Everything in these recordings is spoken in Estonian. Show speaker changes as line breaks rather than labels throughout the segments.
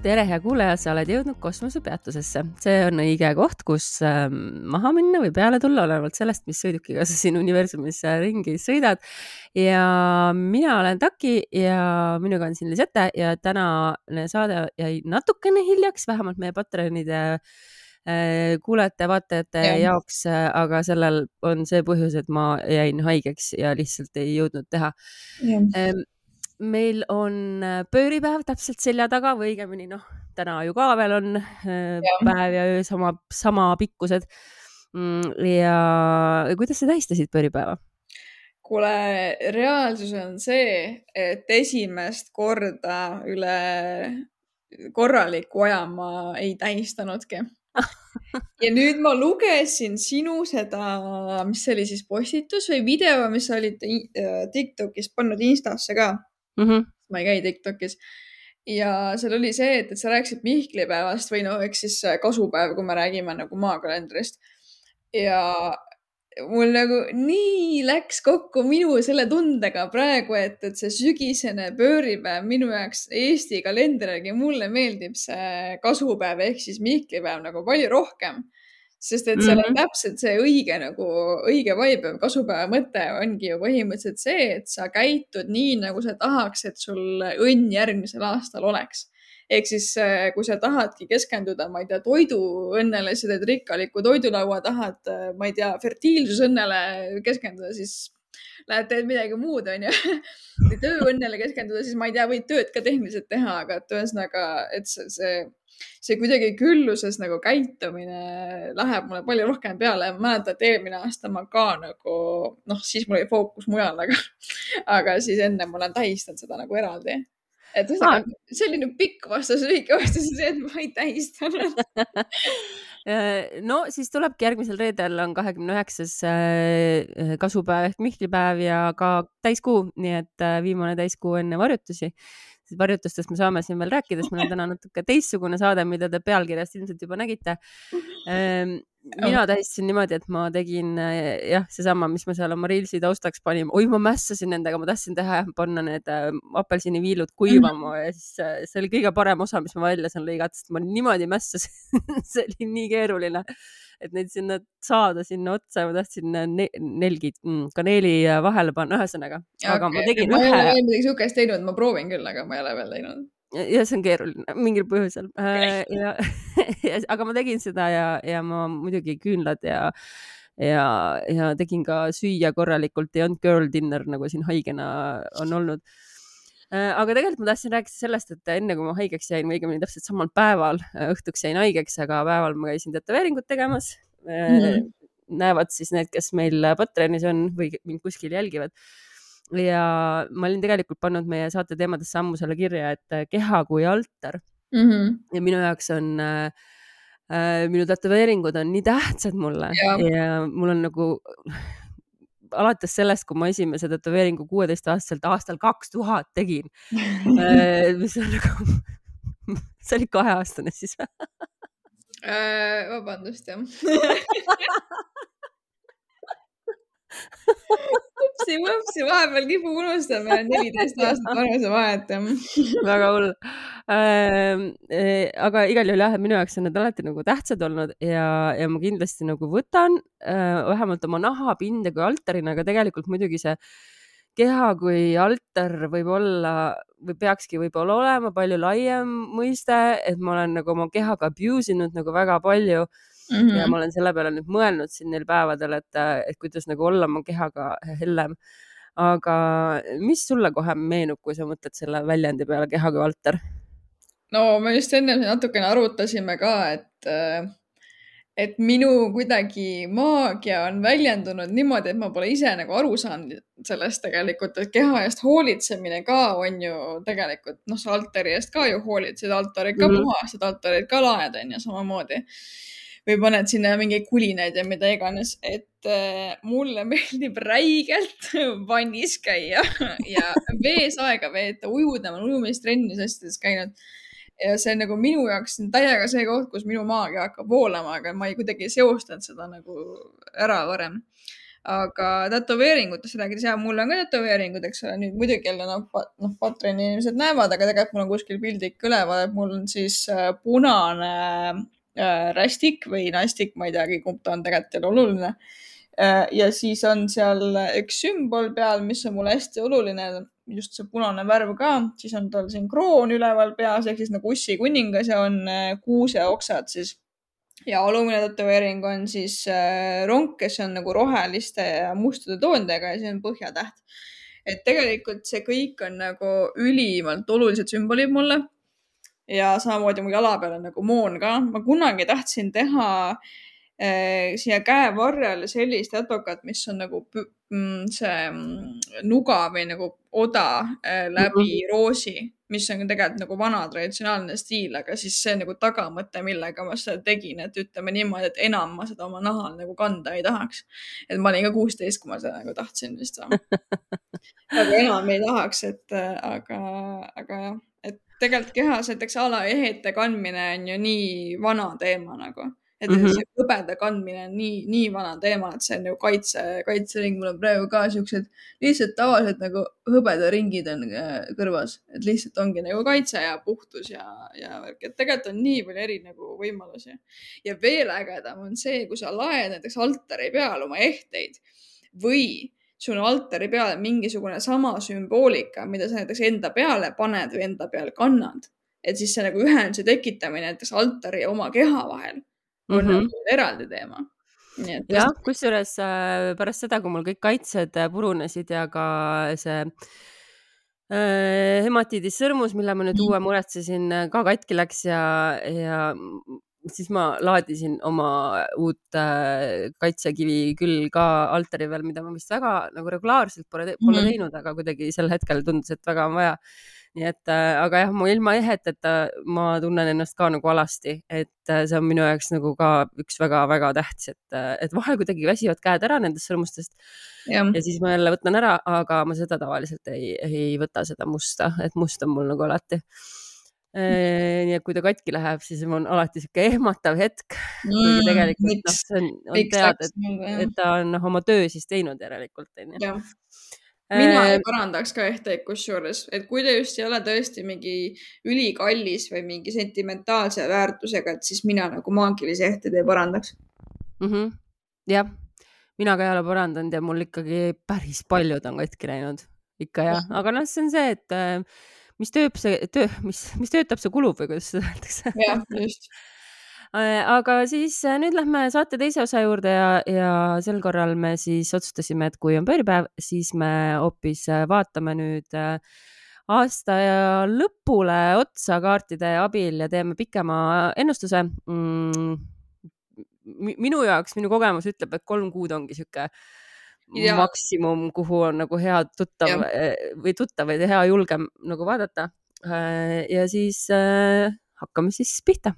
tere, hea kuulaja, sa oled jõudnud kosmosepeatusesse. see on õige koht, kus ähm, maha minna või peale tulla, olenevalt sellest, mis sõidukiga sa siin universumis äh, ringi sõidad. ja mina olen Taki ja minuga on siin Lisette ja tänane saade jäi natukene hiljaks, vähemalt meie Patreonide äh, kuulajate-vaatajate ja. jaoks, äh, aga sellel on see põhjus, et ma jäin haigeks ja lihtsalt ei jõudnud teha meil on äh, pööripäev täpselt selja taga või õigemini noh, täna ju ka veel on äh, ja. päev ja öö sama, sama pikkused. Mm, ja kuidas sa tähistasid pööripäeva?
kuule, reaalsus on see, et esimest korda üle korraliku aja ma ei tähistanudki ja nüüd ma lugesin sinu seda, mis see oli siis postitus või video, mis sa olid äh, Tiktokis pannud Instasse ka mm. -hmm. ma ei käi Tiktokis. ja seal oli see, et, et sa rääkisid Mihkli päevast või no eks siis äh, kasupäev, kui me räägime nagu maakalendrist. ja mul nagu nii läks kokku minu selle tundega praegu, et, et see sügisene pööripäev minu jaoks Eesti kalendri järgi, mulle meeldib see kasupäev ehk siis Mihkli päev nagu palju rohkem sest et seal mm -hmm. on mhm. täpselt see õige nagu õige vibe, kasupäeva mõte ongi ju põhimõtteliselt see, et sa käitud nii, nagu sa tahaks, et sul õnn järgmisel aastal oleks. ehk siis, äh, kui sa tahadki keskenduda, ma ei tea, toiduõnnele, sa teed rikkalikku toidulaua, tahad, äh, ma ei tea, fertiilsusõnnele keskenduda, siis lähed teed midagi muud, onju. või tööõnnele keskenduda, siis ma ei tea, võid tööd ka tehniliselt teha, aga et ühesõnaga, et see, see see kuidagi külluses nagu käitumine läheb mulle palju rohkem peale. ma mäletan, et eelmine aasta ma ka nagu noh, siis mul oli fookus mujal, aga, aga siis enne ma olen tähistanud seda nagu eraldi. et ühesõnaga ah. selline pikk vastus, lühike vastus on see, et ma ei tähistanud
no siis tulebki järgmisel reedel on kahekümne üheksas äh, kasupäev ehk Mihklipäev ja ka täiskuu, nii et äh, viimane täiskuu enne varjutusi varjutustest me saame siin veel rääkida, sest meil on täna natuke teistsugune saade, mida te pealkirjast ilmselt juba nägite. Mina tähistasin niimoodi, et ma tegin jah, seesama, mis ma seal oma Reelsi taustaks panin, oi, ma mässasin nendega, ma tahtsin teha, panna need äh, apelsiniviilud kuivama mm -hmm. ja siis äh, see oli kõige parem osa, mis ma välja saan lõigata, sest ma niimoodi mässasin see oli nii keeruline et neid sinna saada sinna otsa, ma tahtsin ne nelgid mm, kaneeli vahele panna, ühesõnaga. aga okay. ma tegin
ma ühe. ma ei ole midagi siukest teinud, ma proovin küll, aga ma ei ole veel teinud.
Ja see on keeruline mingil põhjusel. Äh, ja, ja, aga ma tegin seda ja, ja ma muidugi küünlad ja ja, ja tegin ka süüa korralikult, ei olnud girl dinner nagu siin haigena on olnud Äh, aga tegelikult ma tahtsin rääkida sellest, et enne kui ma haigeks jäin või õigemini täpselt samal päeval äh, õhtuks jäin haigeks, aga päeval ma käisin tätoveeringut tegemas mm. -hmm. näevad siis need, kes meil Patreonis on või mind kuskil jälgivad. Ja ma olin tegelikult pannud meie saate teemadesse ammu selle kirja, et keha kui altar mm. -hmm. ja minu jaoks on äh, minu tätoveeringud on nii tähtsad mulle ja, ja mul on nagu alates sellest, kui ma esimese tätoveeringu kuueteistaastaselt aastal kaks tuhat tegin äh, mis on nagu, see oli kaheaastane siis
äh, vabandust jah upsi, upsi, vahepeal kipub unustama neliteist aastat vanuse vahet
väga hull. Äh,. aga igal juhul jah, minu jaoks on need alati nagu tähtsad olnud ja, ja ma kindlasti nagu võtan äh, vähemalt oma nahapinde kui altarina, aga tegelikult muidugi see keha kui altar võib olla või peakski võib-olla olema palju laiem mõiste, et ma olen nagu oma kehaga abuse inud nagu väga palju mm. -hmm. ja ma olen selle peale nüüd mõelnud siin neil päevadel, et, et kuidas nagu olla oma kehaga hellem. aga mis sulle kohe meenub, kui sa mõtled selle väljendi peale keha kui altar?
no me just enne natukene arutasime ka, et et minu kuidagi maagia on väljendunud niimoodi, et ma pole ise nagu aru saanud sellest tegelikult, et keha eest hoolitsemine ka on ju tegelikult, noh, sa altari eest ka ju hoolitsed, altarid ka mm -hmm. puhastad, altarid ka laed on ju samamoodi või paned sinna mingeid kulinaid ja mida iganes, et äh, mulle meeldib räigelt vannis käia ja vees aega veeta, ujuda, ma olen ujumistrennis asjades käinud. Ja see on nagu minu jaoks täiega see koht, kus minu maagia hakkab voolama, aga ma ei kuidagi ei seostanud seda nagu ära varem. aga tätoveeringutest rääkides, ja mul on ka tätoveeringud, eks ole, nüüd muidugi jälle noh, noh, Patreoni inimesed näevad, aga tegelikult mul on kuskil pildik üleval, et mul on siis äh, punane rästik või nastik, ma ei teagi, kumb ta on tegelikult jälle oluline äh, ja siis on seal üks sümbol peal, mis on mulle hästi oluline just see punane värv ka, siis on tal siin kroon üleval peas ehk siis nagu Ussi kuningas ja on äh, kuuseoksad siis. ja alumine tätoveering on siis äh, ronk, kes on nagu roheliste ja mustade toondega ja see on põhjatäht. et tegelikult see kõik on nagu ülimalt olulised sümbolid mulle. Ja samamoodi mu jala peal on nagu moon ka. ma kunagi tahtsin teha Eh, siia käevarrele sellist jätokat, mis on nagu mm, see mm, nuga või nagu oda eh, läbi mm -hmm. roosi, mis on tegelikult nagu vana traditsionaalne stiil, aga siis see nagu tagamõte, millega ma seda tegin, et ütleme niimoodi, et enam ma seda oma nahal nagu kanda ei tahaks. et ma olin ka kuusteist, kui ma seda nagu tahtsin vist aga enam ei tahaks, et eh, aga, aga jah, tegelikult kehas näiteks alaehete kandmine on ju nii vana teema nagu et mm -hmm. see hõbeda kandmine on nii, nii vana teema, et see on ju kaitse, kaitsering, mul on praegu ka siuksed lihtsalt tavalised nagu hõbedaringid on äh, kõrvas, et lihtsalt ongi nagu kaitse ja puhtus ja, ja värk, et tegelikult on nii palju eri nagu võimalusi. ja veel ägedam on see, kui sa laed näiteks altari peal oma ehteid või sul on altari peal mingisugune sama sümboolika, mida sa näiteks enda peale paned või enda peal kannad. et siis see nagu ühenduse tekitamine näiteks altari ja oma keha vahel on mm -hmm. nagu eraldi teema.
jah, kusjuures äh, pärast seda, kui mul kõik kaitsed äh, purunesid ja ka see äh, hematiidis sõrmus, mille ma nüüd mm. uue muretsesin, ka katki läks ja, ja siis ma laadisin oma uut äh, kaitsekivi küll ka altari peal, mida ma vist väga nagu regulaarselt pole, pole mm -hmm. teinud, aga kuidagi sel hetkel tundus, et väga on vaja nii et äh,, aga jah, mu ilma eheteta ma tunnen ennast ka nagu alasti, et äh, see on minu jaoks nagu ka üks väga-väga tähtis, et, äh, et vahel kuidagi väsivad käed ära nendest sõrmustest ja. ja siis ma jälle võtan ära, aga ma seda tavaliselt ei, ei võta seda musta, et must on mul nagu alati nii et kui ta katki läheb, siis on alati sihuke ehmatav hetk mm,. kuigi tegelikult noh, see on, on teada, et, et ta on noh, oma töö siis teinud järelikult onju
mina ei parandaks ka ehteid kusjuures, et kui ta just ei ole tõesti mingi ülikallis või mingi sentimentaalse väärtusega, et siis mina nagu maagilisi ehteid ei parandaks.
Mm. -hmm. jah, mina ka ei ole parandanud ja mul ikkagi päris paljud on katki läinud, ikka jah, aga noh, see on see, et äh, mis tööb, see töö, mis, mis töötab, see kulub või kuidas seda öeldakse.
jah, just
Äh, aga siis äh, nüüd lähme saate teise osa juurde ja, ja sel korral me siis otsustasime, et kui on pööripäev, siis me hoopis äh, vaatame nüüd aasta lõpule otsa kaartide abil ja teeme pikema ennustuse mm, minu jaoks, minu kogemus ütleb, et kolm kuud ongi sihuke ja. maksimum, kuhu on nagu hea tuttav ja. või tuttav või hea julgem nagu vaadata. ja siis äh, hakkame siis pihta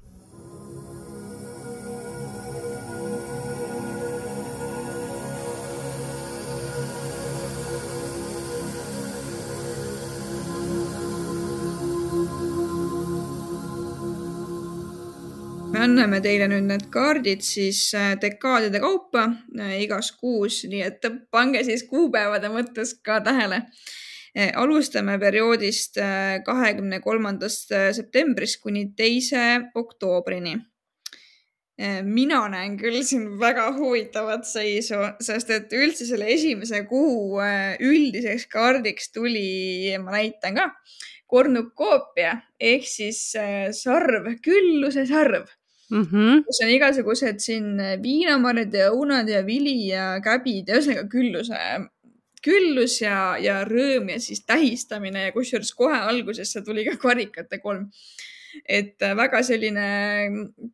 anname teile nüüd need kaardid siis äh, dekaadide kaupa äh, igas kuus, nii et pange siis kuupäevade mõttes ka tähele. Äh, alustame perioodist kahekümne kolmandast septembrist kuni teise oktoobrini mina näen küll siin väga huvitavat seisu, sest et üldse selle esimese kuu üldiseks kaardiks tuli, ma näitan ka, kornukoopia ehk siis sarv, külluse sarv mm. -hmm. kus on igasugused siin viinamarjad ja õunad ja vili ja käbid ja ühesõnaga külluse, küllus ja, ja rõõm ja siis tähistamine ja kusjuures kohe alguses see tuli ka karikate kolm. et väga selline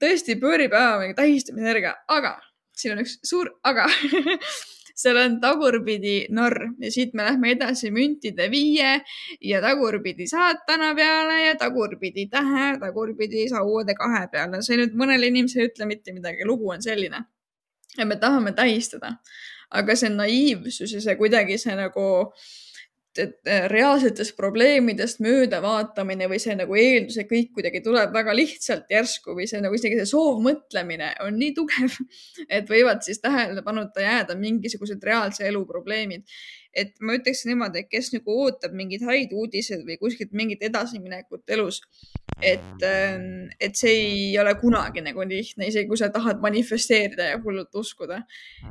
tõesti pööripäeva tähistamise energia, aga siin on üks suur aga seal on tagurpidi narr ja siit me lähme edasi müntide viie ja tagurpidi saatana peale ja tagurpidi tähe, tagurpidi sauade kahe peale. see nüüd mõnele inimesele ei ütle mitte midagi, lugu on selline. ja me tahame tähistada, aga see naiivsus ja see kuidagi see nagu äh, reaalsetest probleemidest möödavaatamine või see nagu eeldus, et kõik kuidagi tuleb väga lihtsalt järsku või see nagu isegi see soovmõtlemine on nii tugev, et võivad siis tähelepanuta jääda mingisugused reaalse elu probleemid et ma ütleks niimoodi, et kes nagu ootab mingeid häid uudiseid või kuskilt mingit edasiminekut elus, et, ähm, et see ei ole kunagi nagu lihtne, isegi kui sa tahad manifesteerida ja hullult uskuda.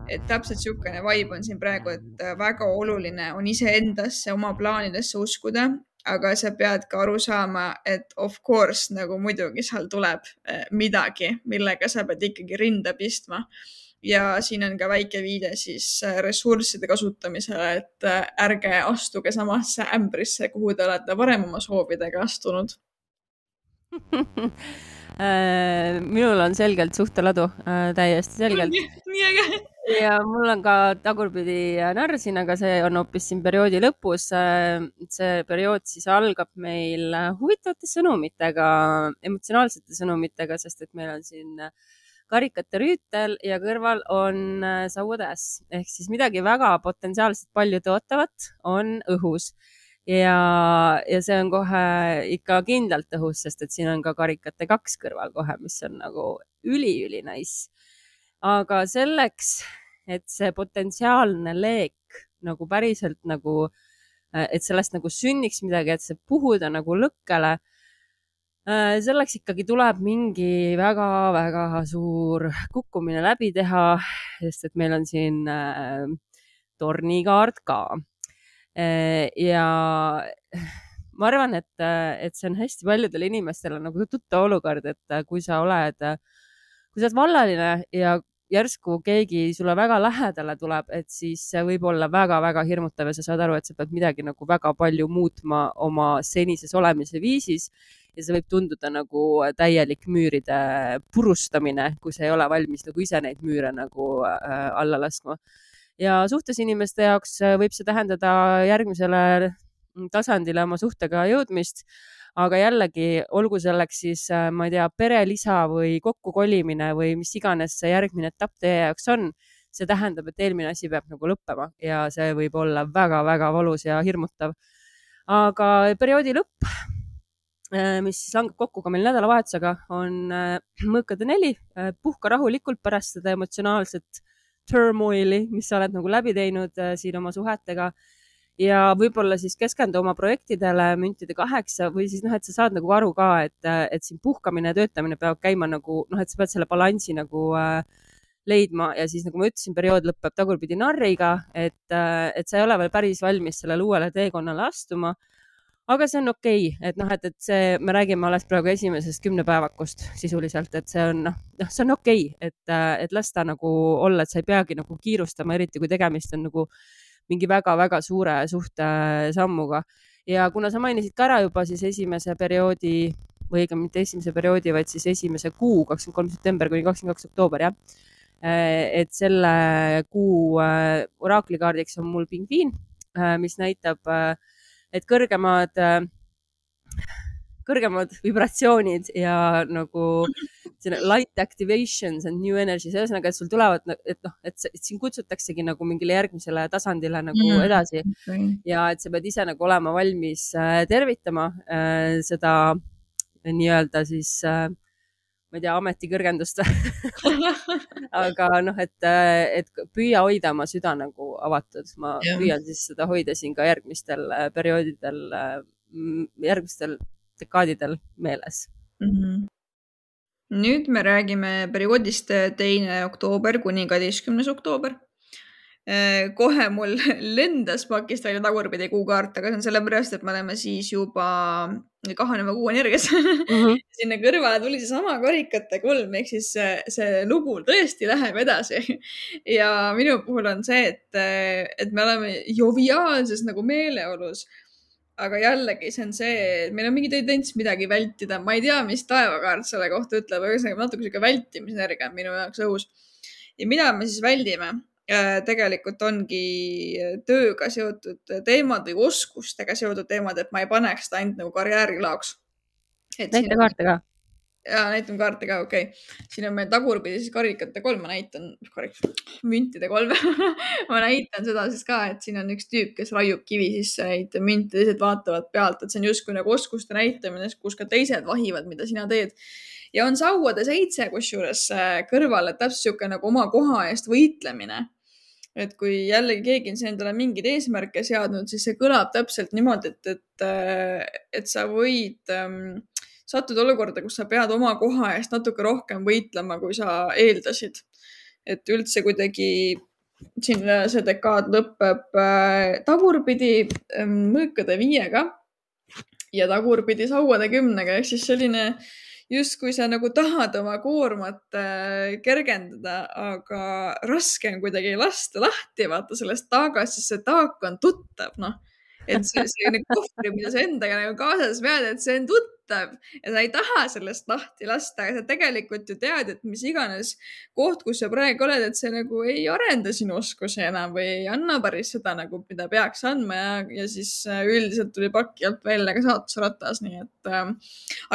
et täpselt niisugune vibe on siin praegu, et äh, väga oluline on iseendasse, oma plaanidesse uskuda, aga sa pead ka aru saama, et of course nagu muidugi seal tuleb äh, midagi, millega sa pead ikkagi rinda pistma ja siin on ka väike viide siis äh, ressursside kasutamisele, et äh, ärge astuge samasse ämbrisse, kuhu te olete varem oma soovidega astunud
äh, minul on selgelt suhteladu, täiesti selgelt.
nii äge.
ja mul on ka tagurpidi narr siin, aga see on hoopis siin perioodi lõpus. see periood siis algab meil huvitavate sõnumitega, emotsionaalsete sõnumitega, sest et meil on siin äh, karikate rüütel ja kõrval on äh, sauatäss ehk siis midagi väga potentsiaalselt palju tootavat on õhus ja, ja see on kohe ikka kindlalt õhus, sest et siin on ka karikate kaks kõrval kohe, mis on nagu üli-üli nice. aga selleks, et see potentsiaalne leek nagu päriselt nagu, äh, et sellest nagu sünniks midagi, et see puhuda nagu lõkkele selleks ikkagi tuleb mingi väga-väga suur kukkumine läbi teha, sest et meil on siin äh, tornikaart ka. Äh, ja ma arvan, et, et see on hästi paljudele inimestele nagu tuttav olukord, et kui sa oled, kui sa oled vallaline ja järsku keegi sulle väga lähedale tuleb, et siis see võib olla väga-väga hirmutav ja sa saad aru, et sa pead midagi nagu väga palju muutma oma senises olemise viisis ja see võib tunduda nagu täielik müüride purustamine, kui sa ei ole valmis nagu ise neid müüre nagu äh, alla laskma. ja suhtes inimeste jaoks äh, võib see tähendada järgmisele tasandile oma suhtega jõudmist aga jällegi, olgu selleks siis, äh, ma ei tea, perelisa või kokkukolimine või mis iganes see järgmine etapp teie jaoks on, see tähendab, et eelmine asi peab nagu lõppema ja see võib olla väga-väga valus ja hirmutav. aga perioodi lõpp mis siis langeb kokku ka meil nädalavahetusega, on äh, mõõkade neli. Äh, puhka rahulikult pärast seda emotsionaalset turmoili, mis sa oled nagu läbi teinud siin oma suhetega ja võib-olla siis keskendu oma projektidele müntide kaheksa või siis noh, et sa saad nagu aru ka, et, et siin puhkamine ja töötamine peavad käima nagu noh, et sa pead selle balansi nagu äh, leidma ja siis nagu ma ütlesin, periood lõpeb tagurpidi narriga, et, et sa ei ole veel päris valmis sellele uuele teekonnale astuma aga see on okei okay., et noh, et, et see, me räägime alles praegu esimesest kümnepäevakust sisuliselt, et see on noh, noh, see on okei okay,, et, et lasta nagu olla, et sa ei peagi nagu kiirustama, eriti kui tegemist on nagu mingi väga-väga suure suhtesammuga. ja kuna sa mainisid ka ära juba siis esimese perioodi või õigemini mitte esimese perioodi, vaid siis esimese kuu, kakskümmend kolm september kuni kakskümmend kaks oktoober, jah. et selle kuu äh, oraaklikaardiks on mul pingviin, äh, mis näitab äh, et kõrgemad, kõrgemad vibratsioonid ja nagu selline light activations and new energies, ühesõnaga, et sul tulevad, et noh, et sind kutsutaksegi nagu mingile järgmisele tasandile nagu mm. edasi okay. ja et sa pead ise nagu olema valmis äh, tervitama äh, seda nii-öelda siis äh, ma ei tea, ametikõrgendust aga noh, et, et püüa hoida oma süda nagu avatud, ma ja. püüan siis seda hoida siin ka järgmistel äh, perioodidel, äh, järgmistel dekaadidel meeles mm. -hmm.
nüüd me räägime perioodist teine oktoober kuni kaheteistkümnes oktoober Äh, kohe mul lendas pakist välja tagurpidi kuukaart, aga see on sellepärast, et me oleme siis juba kahaneva kuu energias mm. -hmm. sinna kõrvale tuli seesama karikate kolm ehk siis see, see lugu tõesti läheb edasi. ja minu puhul on see, et, et me oleme joviaalses nagu meeleolus aga jällegi, see on see, et meil on mingi tendents midagi vältida, ma ei tea, mis taevakaart selle kohta ütleb, aga ühesõnaga natuke sihuke vältimisenergia on minu jaoks õhus. ja mida me siis väldime? Äh, tegelikult ongi tööga seotud teemad või oskustega seotud teemad, et ma ei paneks seda ainult nagu karjäärilaoks.
näita kaarte ka
ja näitame kaarte ka, okei okay.. siin on meil tagurpidi siis karikate kolm, ma näitan, müntide kolm ma näitan seda siis ka, et siin on üks tüüp, kes raiub kivi sisse neid münte, teised vaatavad pealt, et see on justkui nagu oskuste näitamine, kus ka teised vahivad, mida sina teed. ja on sauade seitse kusjuures äh, kõrval, et täpselt sihuke nagu oma koha eest võitlemine et kui jällegi keegi on endale mingeid eesmärke seadnud, siis see kõlab täpselt niimoodi, et, et, äh, et sa võid ähm, satud olukorda, kus sa pead oma koha eest natuke rohkem võitlema, kui sa eeldasid. et üldse kuidagi siin see dekaad lõpeb äh, tagurpidi ähm, mõõkade viiega ja tagurpidi sauade kümnega ehk siis selline justkui sa nagu tahad oma koormat äh, kergendada, aga raske on kuidagi lasta lahti, vaata sellest taagast, sest see taak on tuttav, noh. Et see, see nagu kohvri, mida sa endaga nagu kaasas vead, et see on tuttav ja sa ei taha sellest lahti lasta, aga sa tegelikult ju tead, et mis iganes koht, kus sa praegu oled, et see nagu ei arenda sinu oskusi enam või ei anna päris seda nagu, mida peaks andma ja, ja siis äh, üldiselt tuli paki alt välja ka saatusratas, nii et äh,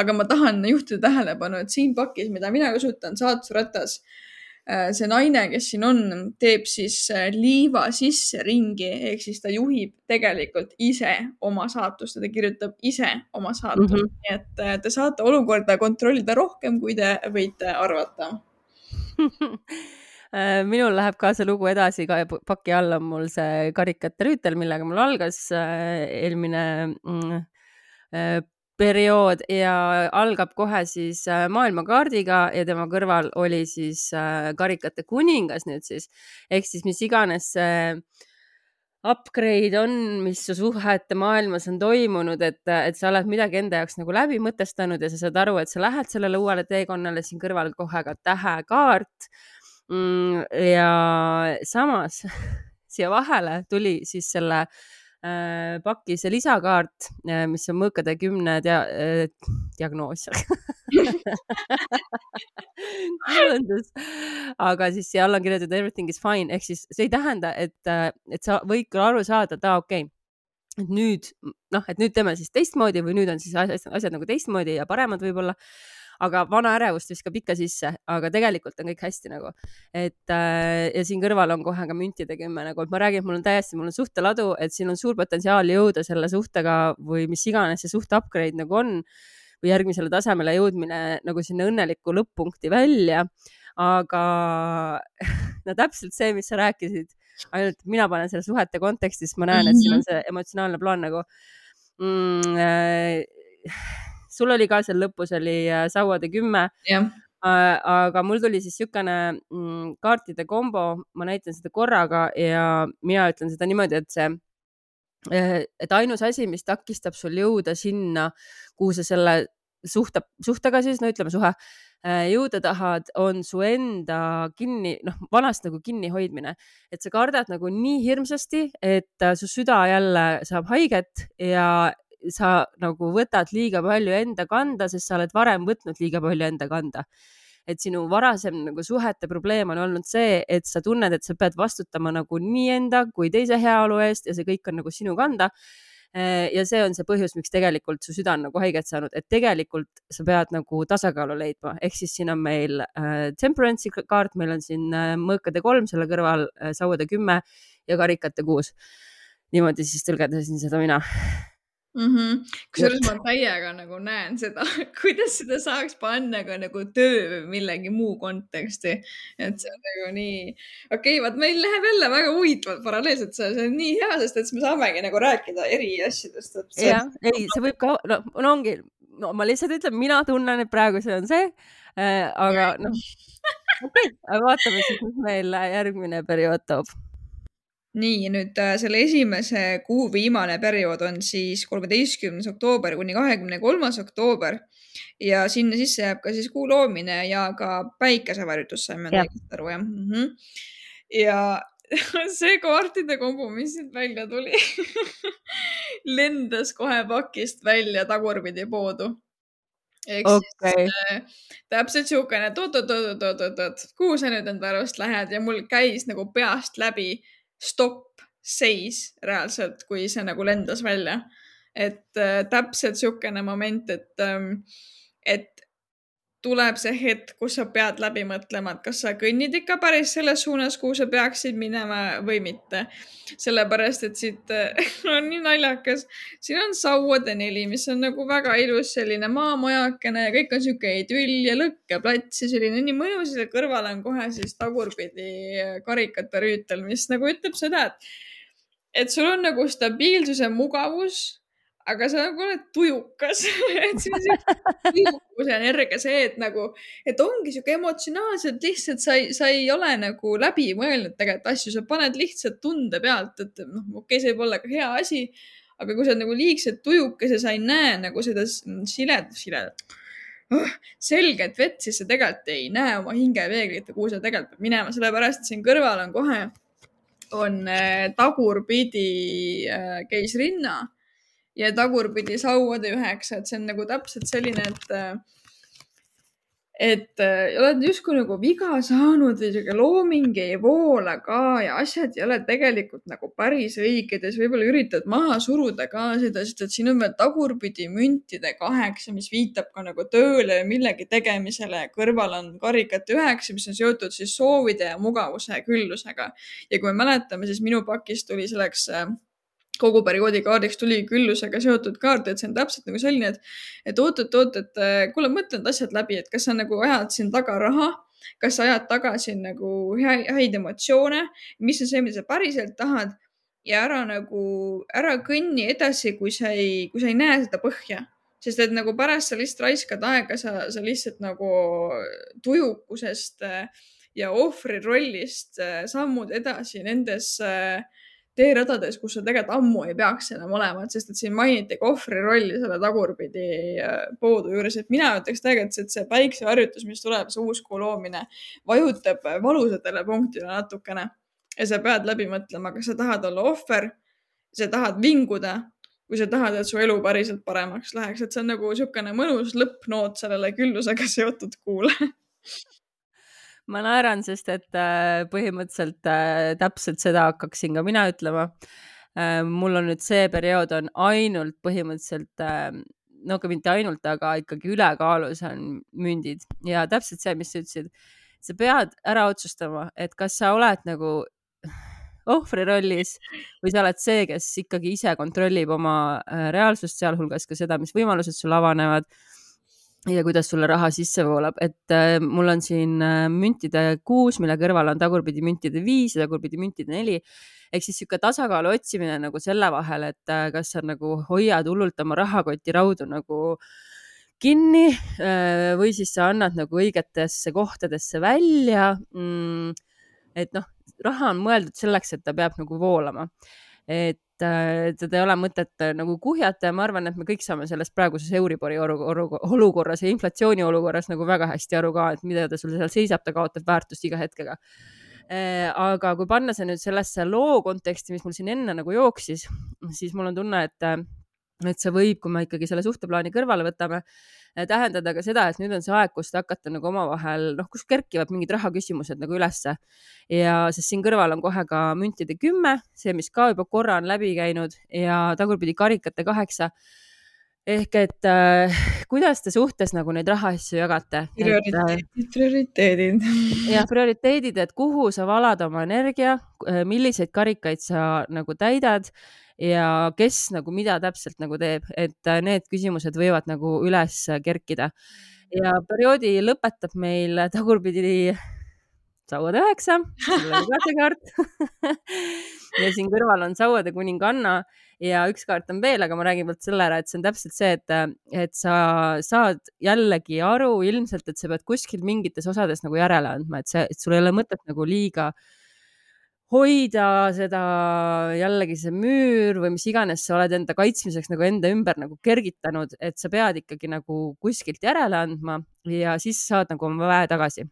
aga ma tahan juhtida tähelepanu, et siin pakis, mida mina kasutan, saatusratas Äh, see naine, kes siin on, teeb siis äh, liiva sisse ringi, ehk siis ta juhib tegelikult ise oma saatust ja ta kirjutab ise oma saatust mm, -hmm. nii et äh, te saate olukorda kontrollida rohkem, kui te võite arvata
minul läheb ka see lugu edasi, ka paki all on mul see karikate rüütel, millega mul algas eelmine mm, periood ja algab kohe siis äh, maailmakaardiga ja tema kõrval oli siis äh, karikate kuningas nüüd siis ehk siis mis iganes see upgrade on, mis su suhete maailmas on toimunud, et, et sa oled midagi enda jaoks nagu läbi mõtestanud ja sa saad aru, et sa lähed sellele uuele teekonnale, siin kõrval kohe ka tähekaart mm,. ja samas siia vahele tuli siis selle äh, Äh, pakki see lisakaart, äh, mis on mõõkade kümne dia äh, diagnoos. Aga siis siia alla on kirjutatud everything is fine. Ehk siis see ei tähenda, et, et sa võid küll aru saada, et aa, okei okay,, et nüüd noh, et nüüd teeme siis teistmoodi või nüüd on siis asjad, asjad nagu teistmoodi ja paremad võib-olla aga vana ärevust viskab ikka sisse, aga tegelikult on kõik hästi nagu. et äh, ja siin kõrval on kohe ka müntide kümme nagu, et ma räägin, et mul on täiesti, mul on suhteladu, et siin on suur potentsiaal jõuda selle suhtega või mis iganes see suhte upgrade nagu on või järgmisele tasemele jõudmine nagu sinna õnnelikku lõpp-punkti välja. aga no täpselt see, mis sa rääkisid, ainult mina panen selle suhete kontekstis, ma näen, et siin on mhm. see emotsionaalne plaan nagu mm, äh, sul oli ka seal lõpus oli äh, sauade kümme. Äh, aga mul tuli siis niisugune mm, kaartide kombo, ma näitan seda korraga ja mina ütlen seda niimoodi, et see, äh, et ainus asi, mis takistab sul jõuda sinna, kuhu sa selle suhte, suhtega siis, no ütleme suhe, jõuda tahad, on su enda kinni, noh, vanast nagu kinnihoidmine, et sa kardad nagu nii hirmsasti, et su süda jälle saab haiget ja sa nagu võtad liiga palju enda kanda, sest sa oled varem võtnud liiga palju enda kanda. et sinu varasem nagu suhete probleem on olnud see, et sa tunned, et sa pead vastutama nagu nii enda kui teise heaolu eest ja see kõik on nagu sinu kanda ja see on see põhjus, miks tegelikult su süda on nagu haiget saanud, et tegelikult sa pead nagu tasakaalu leidma, ehk siis siin on meil äh, temperance'i kaart, meil on siin äh, mõõkade kolm, selle kõrval äh, sauade kümme ja karikate kuus. niimoodi siis tõlgendasin seda mina
mm -hmm.. kusjuures ma täiega nagu näen seda, kuidas seda saaks panna ka nagu töö või millegi muu konteksti. et see on nagu nii, okei okay,, vaat meil läheb jälle väga huvitavalt paralleelselt, see, see on nii hea, sest et siis me saamegi nagu rääkida eri asjadest.
jah, ei, see võib ka, no, no ongi, no ma lihtsalt ütlen, mina tunnen, et praegu see on see äh,, aga noh, okei okay,, vaatame siis, mis meil järgmine periood toob
nii, nüüd äh, selle esimese kuu viimane periood on siis kolmeteistkümnes oktoober kuni kahekümne kolmas oktoober ja sinna sisse jääb ka siis kuu loomine ja ka päikesevarjutus, saime õigesti aru jah mm? -hmm. ja see kaartide kombo, mis siit välja tuli lendas kohe pakist välja tagurpidi poodu. ehk okay. siis äh, täpselt siukene, et oot-oot-oot-oot-oot-oot, kuhu sa nüüd enda arust lähed ja mul käis nagu peast läbi stopp, seis reaalselt, kui see nagu lendas välja. et äh, täpselt siukene moment, et ähm,, et tuleb see hetk, kus sa pead läbi mõtlema, et kas sa kõnnid ikka päris selles suunas, kuhu sa peaksid minema või mitte. sellepärast, et siit on nii naljakas, siin on sauade neli, mis on nagu väga ilus selline maamajakene ja kõik on sihuke idüll ja lõkkeplats ja selline nii mõnus ja kõrval on kohe siis tagurpidi karikate rüütel, mis nagu ütleb seda, et, et sul on nagu stabiilsus ja mugavus aga sa nagu oled tujukas. Et see on siuke tujukuse energia, see, et nagu, et ongi sihuke emotsionaalselt lihtsalt sa ei, sa ei ole nagu läbi mõelnud tegelikult asju, sa paned lihtsalt tunde pealt, et noh, okei okay,, see võib olla ka hea asi, aga kui sa oled nagu liigselt tujukas ja sa ei näe nagu seda silet, silet oh, selget vett, siis sa tegelikult ei näe oma hingepeeglit kuhu sa tegelikult pead minema, sellepärast et siin kõrval on kohe, on äh, tagurpidi äh, keisrinna ja tagurpidi sauade üheksa, et see on nagu täpselt selline, et et äh, oled justkui nagu viga saanud või sihuke looming ei voola ka ja asjad ei ole tegelikult nagu päris õiged ja sa võib-olla üritad maha suruda ka seda, sest et siin on veel tagurpidi müntide kaheksa, mis viitab ka nagu tööle ja millegi tegemisele. kõrval on karikate üheksa, mis on seotud siis soovide ja mugavuse ja küllusega. ja kui me mäletame, siis minu pakis tuli selleks äh, kogu perioodi kaardiks tuli küllusega seotud kaart, et see on täpselt nagu selline, et, et oot-oot-oot, et äh, kuule, mõtle need asjad läbi, et kas sa nagu ajad siin taga raha, kas sa ajad taga siin nagu häid emotsioone, mis on see, mida sa päriselt tahad ja ära nagu, ära kõnni edasi, kui sa ei, kui sa ei näe seda põhja. Sest et nagu pärast sa lihtsalt raiskad aega, sa, sa lihtsalt nagu tujukusest äh, ja ohvri rollist äh, sammud edasi nendes äh, teeradades, kus sa tegelikult ammu ei peaks enam olema, et sest et siin mainiti ka ohvri rolli selle tagurpidi äh, poodu juures, et mina ütleks tegelikult, et see päikseharjutus, mis tuleb, see uuskuu loomine, vajutab valusatele punktile natukene. Ja sa pead läbi mõtlema, kas sa tahad olla ohver, sa tahad vinguda, kui sa tahad, et su elu päriselt paremaks läheks, et see on nagu niisugune mõnus lõppnoot sellele küllusega seotud kuule
ma naeran, sest et äh, põhimõtteliselt äh, täpselt seda hakkaksin ka mina ütlema. Äh, mul on nüüd see periood on ainult põhimõtteliselt, no ka mitte ainult, aga ikkagi ülekaalus on mündid. Ja täpselt see, mis sa ütlesid, sa pead ära otsustama, et kas sa oled nagu ohvri rollis või sa oled see, kes ikkagi ise kontrollib oma reaalsust, sealhulgas ka seda, mis võimalused sul avanevad ja kuidas sulle raha sisse voolab, et äh, mul on siin äh, müntide kuus, mille kõrval on tagurpidi müntide viis ja tagurpidi müntide neli. ehk siis niisugune tasakaalu otsimine nagu selle vahel, et äh, kas sa nagu hoiad hullult oma rahakoti raudu nagu kinni äh, või siis sa annad nagu õigetesse kohtadesse välja mm,. et noh, raha on mõeldud selleks, et ta peab nagu voolama. et et seda ei ole mõtet äh, nagu kuhjata ja ma arvan, et me kõik saame sellest praeguses Euribori olukorras ja inflatsiooni olukorras nagu väga hästi aru ka, et mida ta sul seal seisab, ta kaotab väärtust iga hetkega. Äh, aga kui panna see nüüd sellesse loo konteksti, mis mul siin enne nagu jooksis, siis mul on tunne, et, äh, et see võib, kui me ikkagi selle suhteplaani kõrvale võtame Äh, tähendada ka seda, et nüüd on see aeg, kus te hakkate nagu omavahel, noh, kus kerkivad mingid rahaküsimused nagu ülesse. ja sest siin kõrval on kohe ka müntide kümme, see, mis ka juba korra on läbi käinud ja tagurpidi karikate kaheksa ehk et äh, kuidas te suhtes nagu neid rahaasju jagate?
prioriteedid, äh, prioriteedid.
jah, prioriteedid, et kuhu sa valad oma energia, äh, milliseid karikaid sa nagu täidad ja kes nagu mida täpselt nagu teeb, et äh, need küsimused võivad nagu üles kerkida. ja perioodi lõpetab meil tagurpidi sauade üheksa, kaart ja siin kõrval on sauade kuninganna ja üks kaart on veel, aga ma räägin vot selle ära, et see on täpselt see, et, et sa saad jällegi aru ilmselt, et sa pead kuskil mingites osades nagu järele andma, et see, et sul ei ole mõtet nagu liiga hoida seda jällegi see müür või mis iganes sa oled enda kaitsmiseks nagu enda ümber nagu kergitanud, et sa pead ikkagi nagu kuskilt järele andma ja siis saad nagu oma väe tagasi.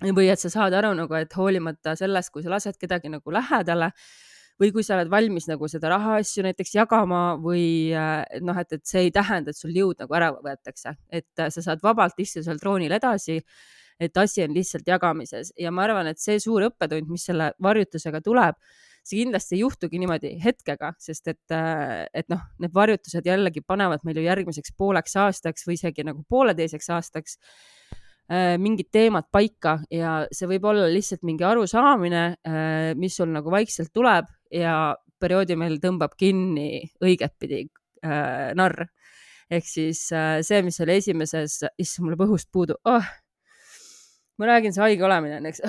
Või et sa saad aru nagu, et hoolimata sellest, kui sa lased kedagi nagu lähedale või kui sa oled valmis nagu seda rahaasju näiteks jagama või noh, et, et see ei tähenda, et sul jõud nagu ära võetakse, et sa saad vabalt istuda seal troonil edasi et asi on lihtsalt jagamises. Ja ma arvan, et see suur õppetund, mis selle varjutusega tuleb, see kindlasti ei juhtugi niimoodi hetkega, sest et, et noh, need varjutused jällegi panevad meil ju järgmiseks pooleks aastaks või isegi nagu pooleteiseks aastaks äh, mingid teemad paika ja see võib olla lihtsalt mingi arusaamine, äh, mis sul nagu vaikselt tuleb ja perioodi meil tõmbab kinni õigetpidi äh, narr. ehk siis äh, see, mis oli esimeses, issand, mul läheb õhust puudu oh,, ma räägin, see haige olemine on, eks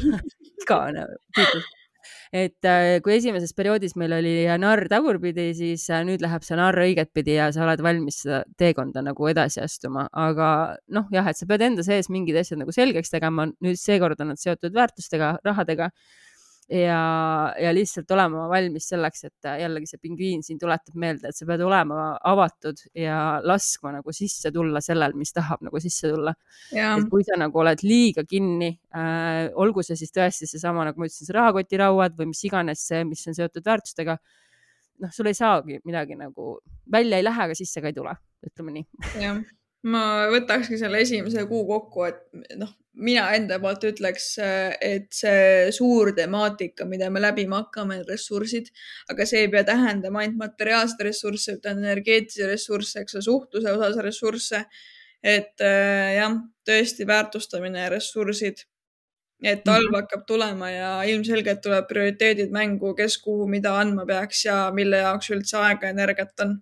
igavene tüütus et äh, kui esimeses perioodis meil oli narr tagurpidi, siis äh, nüüd läheb see narr õigetpidi ja sa oled valmis seda teekonda nagu edasi astuma, aga noh, jah, et sa pead enda sees mingid asjad nagu selgeks tegema, nüüd seekord on nad seotud väärtustega, rahadega ja, ja lihtsalt olema valmis selleks, et jällegi see pingviin siin tuletab meelde, et sa pead olema avatud ja laskma nagu sisse tulla sellel, mis tahab nagu sisse tulla. et kui sa nagu oled liiga kinni äh,, olgu see siis tõesti seesama, nagu ma ütlesin, see rahakotirauad või mis iganes see, mis on seotud väärtustega, noh, sul ei saagi midagi nagu, välja ei lähe, aga sisse ka ei tule, ütleme nii.
Ma võtakski selle esimese kuu kokku, et noh, mina enda poolt ütleks, et see suur temaatika, mida me läbima hakkame, on ressursid, aga see ei pea tähendama ainult materiaalseid ressursse, vaid energeetilisi ressursse, eks ole, suhtluse osas ressursse. et jah, tõesti väärtustamine ja ressursid. et talv mhm. hakkab tulema ja ilmselgelt tuleb prioriteedid mängu, kes kuhu mida andma peaks ja mille jaoks üldse aega ja energiat on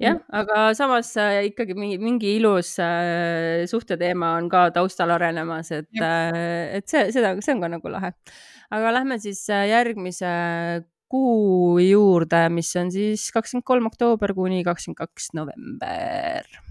jah, aga samas äh, ikkagi mingi, mingi ilus äh, suhteteema on ka taustal arenemas, et, äh, et see, seda, see on ka nagu lahe. aga lähme siis järgmise kuu juurde, mis on siis kakskümmend kolm oktoober kuni kakskümmend kaks november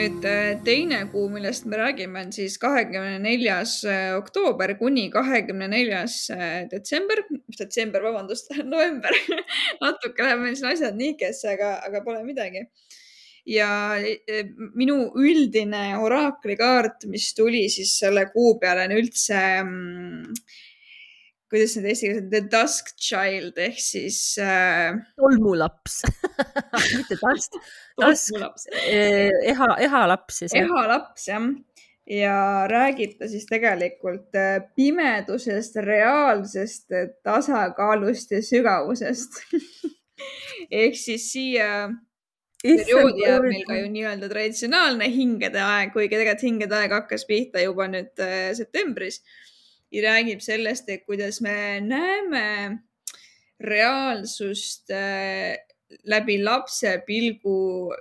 nüüd äh, teine kuu, millest me räägime, on siis kahekümne neljas äh, oktoober kuni kahekümne neljas äh, detsember, detsember, vabandust, november. Natuke läheb meil siin asjad nihkesse, aga, aga pole midagi. ja minu üldine oraaklikaart, mis tuli siis selle kuu peale, on üldse mm, kuidas need eesti keeles on, The Dusk Child ehk siis äh....
tolmulaps. Mitte task, task, eh, eha, ehalaps siis.
ehalaps jah, ja räägib ta siis tegelikult äh, pimedusest, reaalsest äh, tasakaalust ja sügavusest. Ehk siis siia perioodi jääb meil ka ju nii-öelda traditsionaalne hingede aeg, kuigi tegelikult hingede aeg hakkas pihta juba nüüd septembris. Räägib sellest, et kuidas me näeme reaalsust läbi lapse pilgu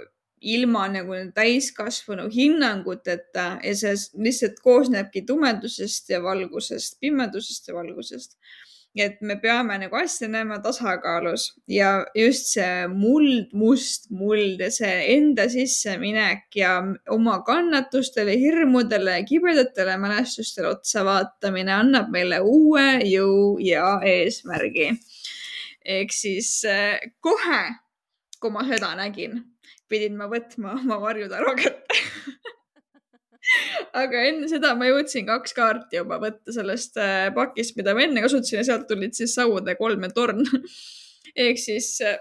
ilma nagu täiskasvanu hinnanguteta ja see lihtsalt koosnebki tumedusest ja valgusest, pimedusest ja valgusest et me peame nagu asja näema tasakaalus ja just see muld, must muld ja see enda sisseminek ja oma kannatustele, hirmudele, kibedatele mälestustele otsa vaatamine annab meile uue jõu ja eesmärgi. Ehk siis eh, kohe, kui ma seda nägin, pidin ma võtma oma varjutaro kätte aga enne seda ma jõudsin kaks kaarti juba võtta sellest äh, pakist, mida ma enne kasutasin ja sealt tulid siis sauade kolm ja torn. Ehk siis äh,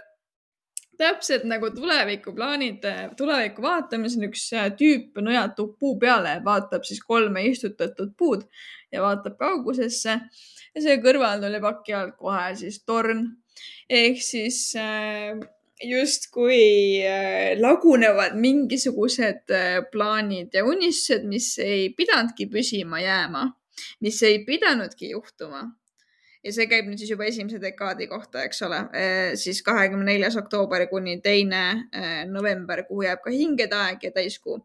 täpselt nagu tulevikuplaanid, tuleviku vaatamisel üks tüüp nõjatub puu peale vaatab siis kolme istutatud puud ja vaatab kaugusesse. Ja see kõrval tuli paki alt kohe siis torn ehk siis äh, justkui äh, lagunevad mingisugused äh, plaanid ja unistused, mis ei pidanudki püsima jääma, mis ei pidanudki juhtuma. ja see käib nüüd siis juba esimese dekaadi kohta, eks ole, äh, siis kahekümne neljas oktoober kuni teine november, kuhu jääb ka hingede aeg ja täiskuu.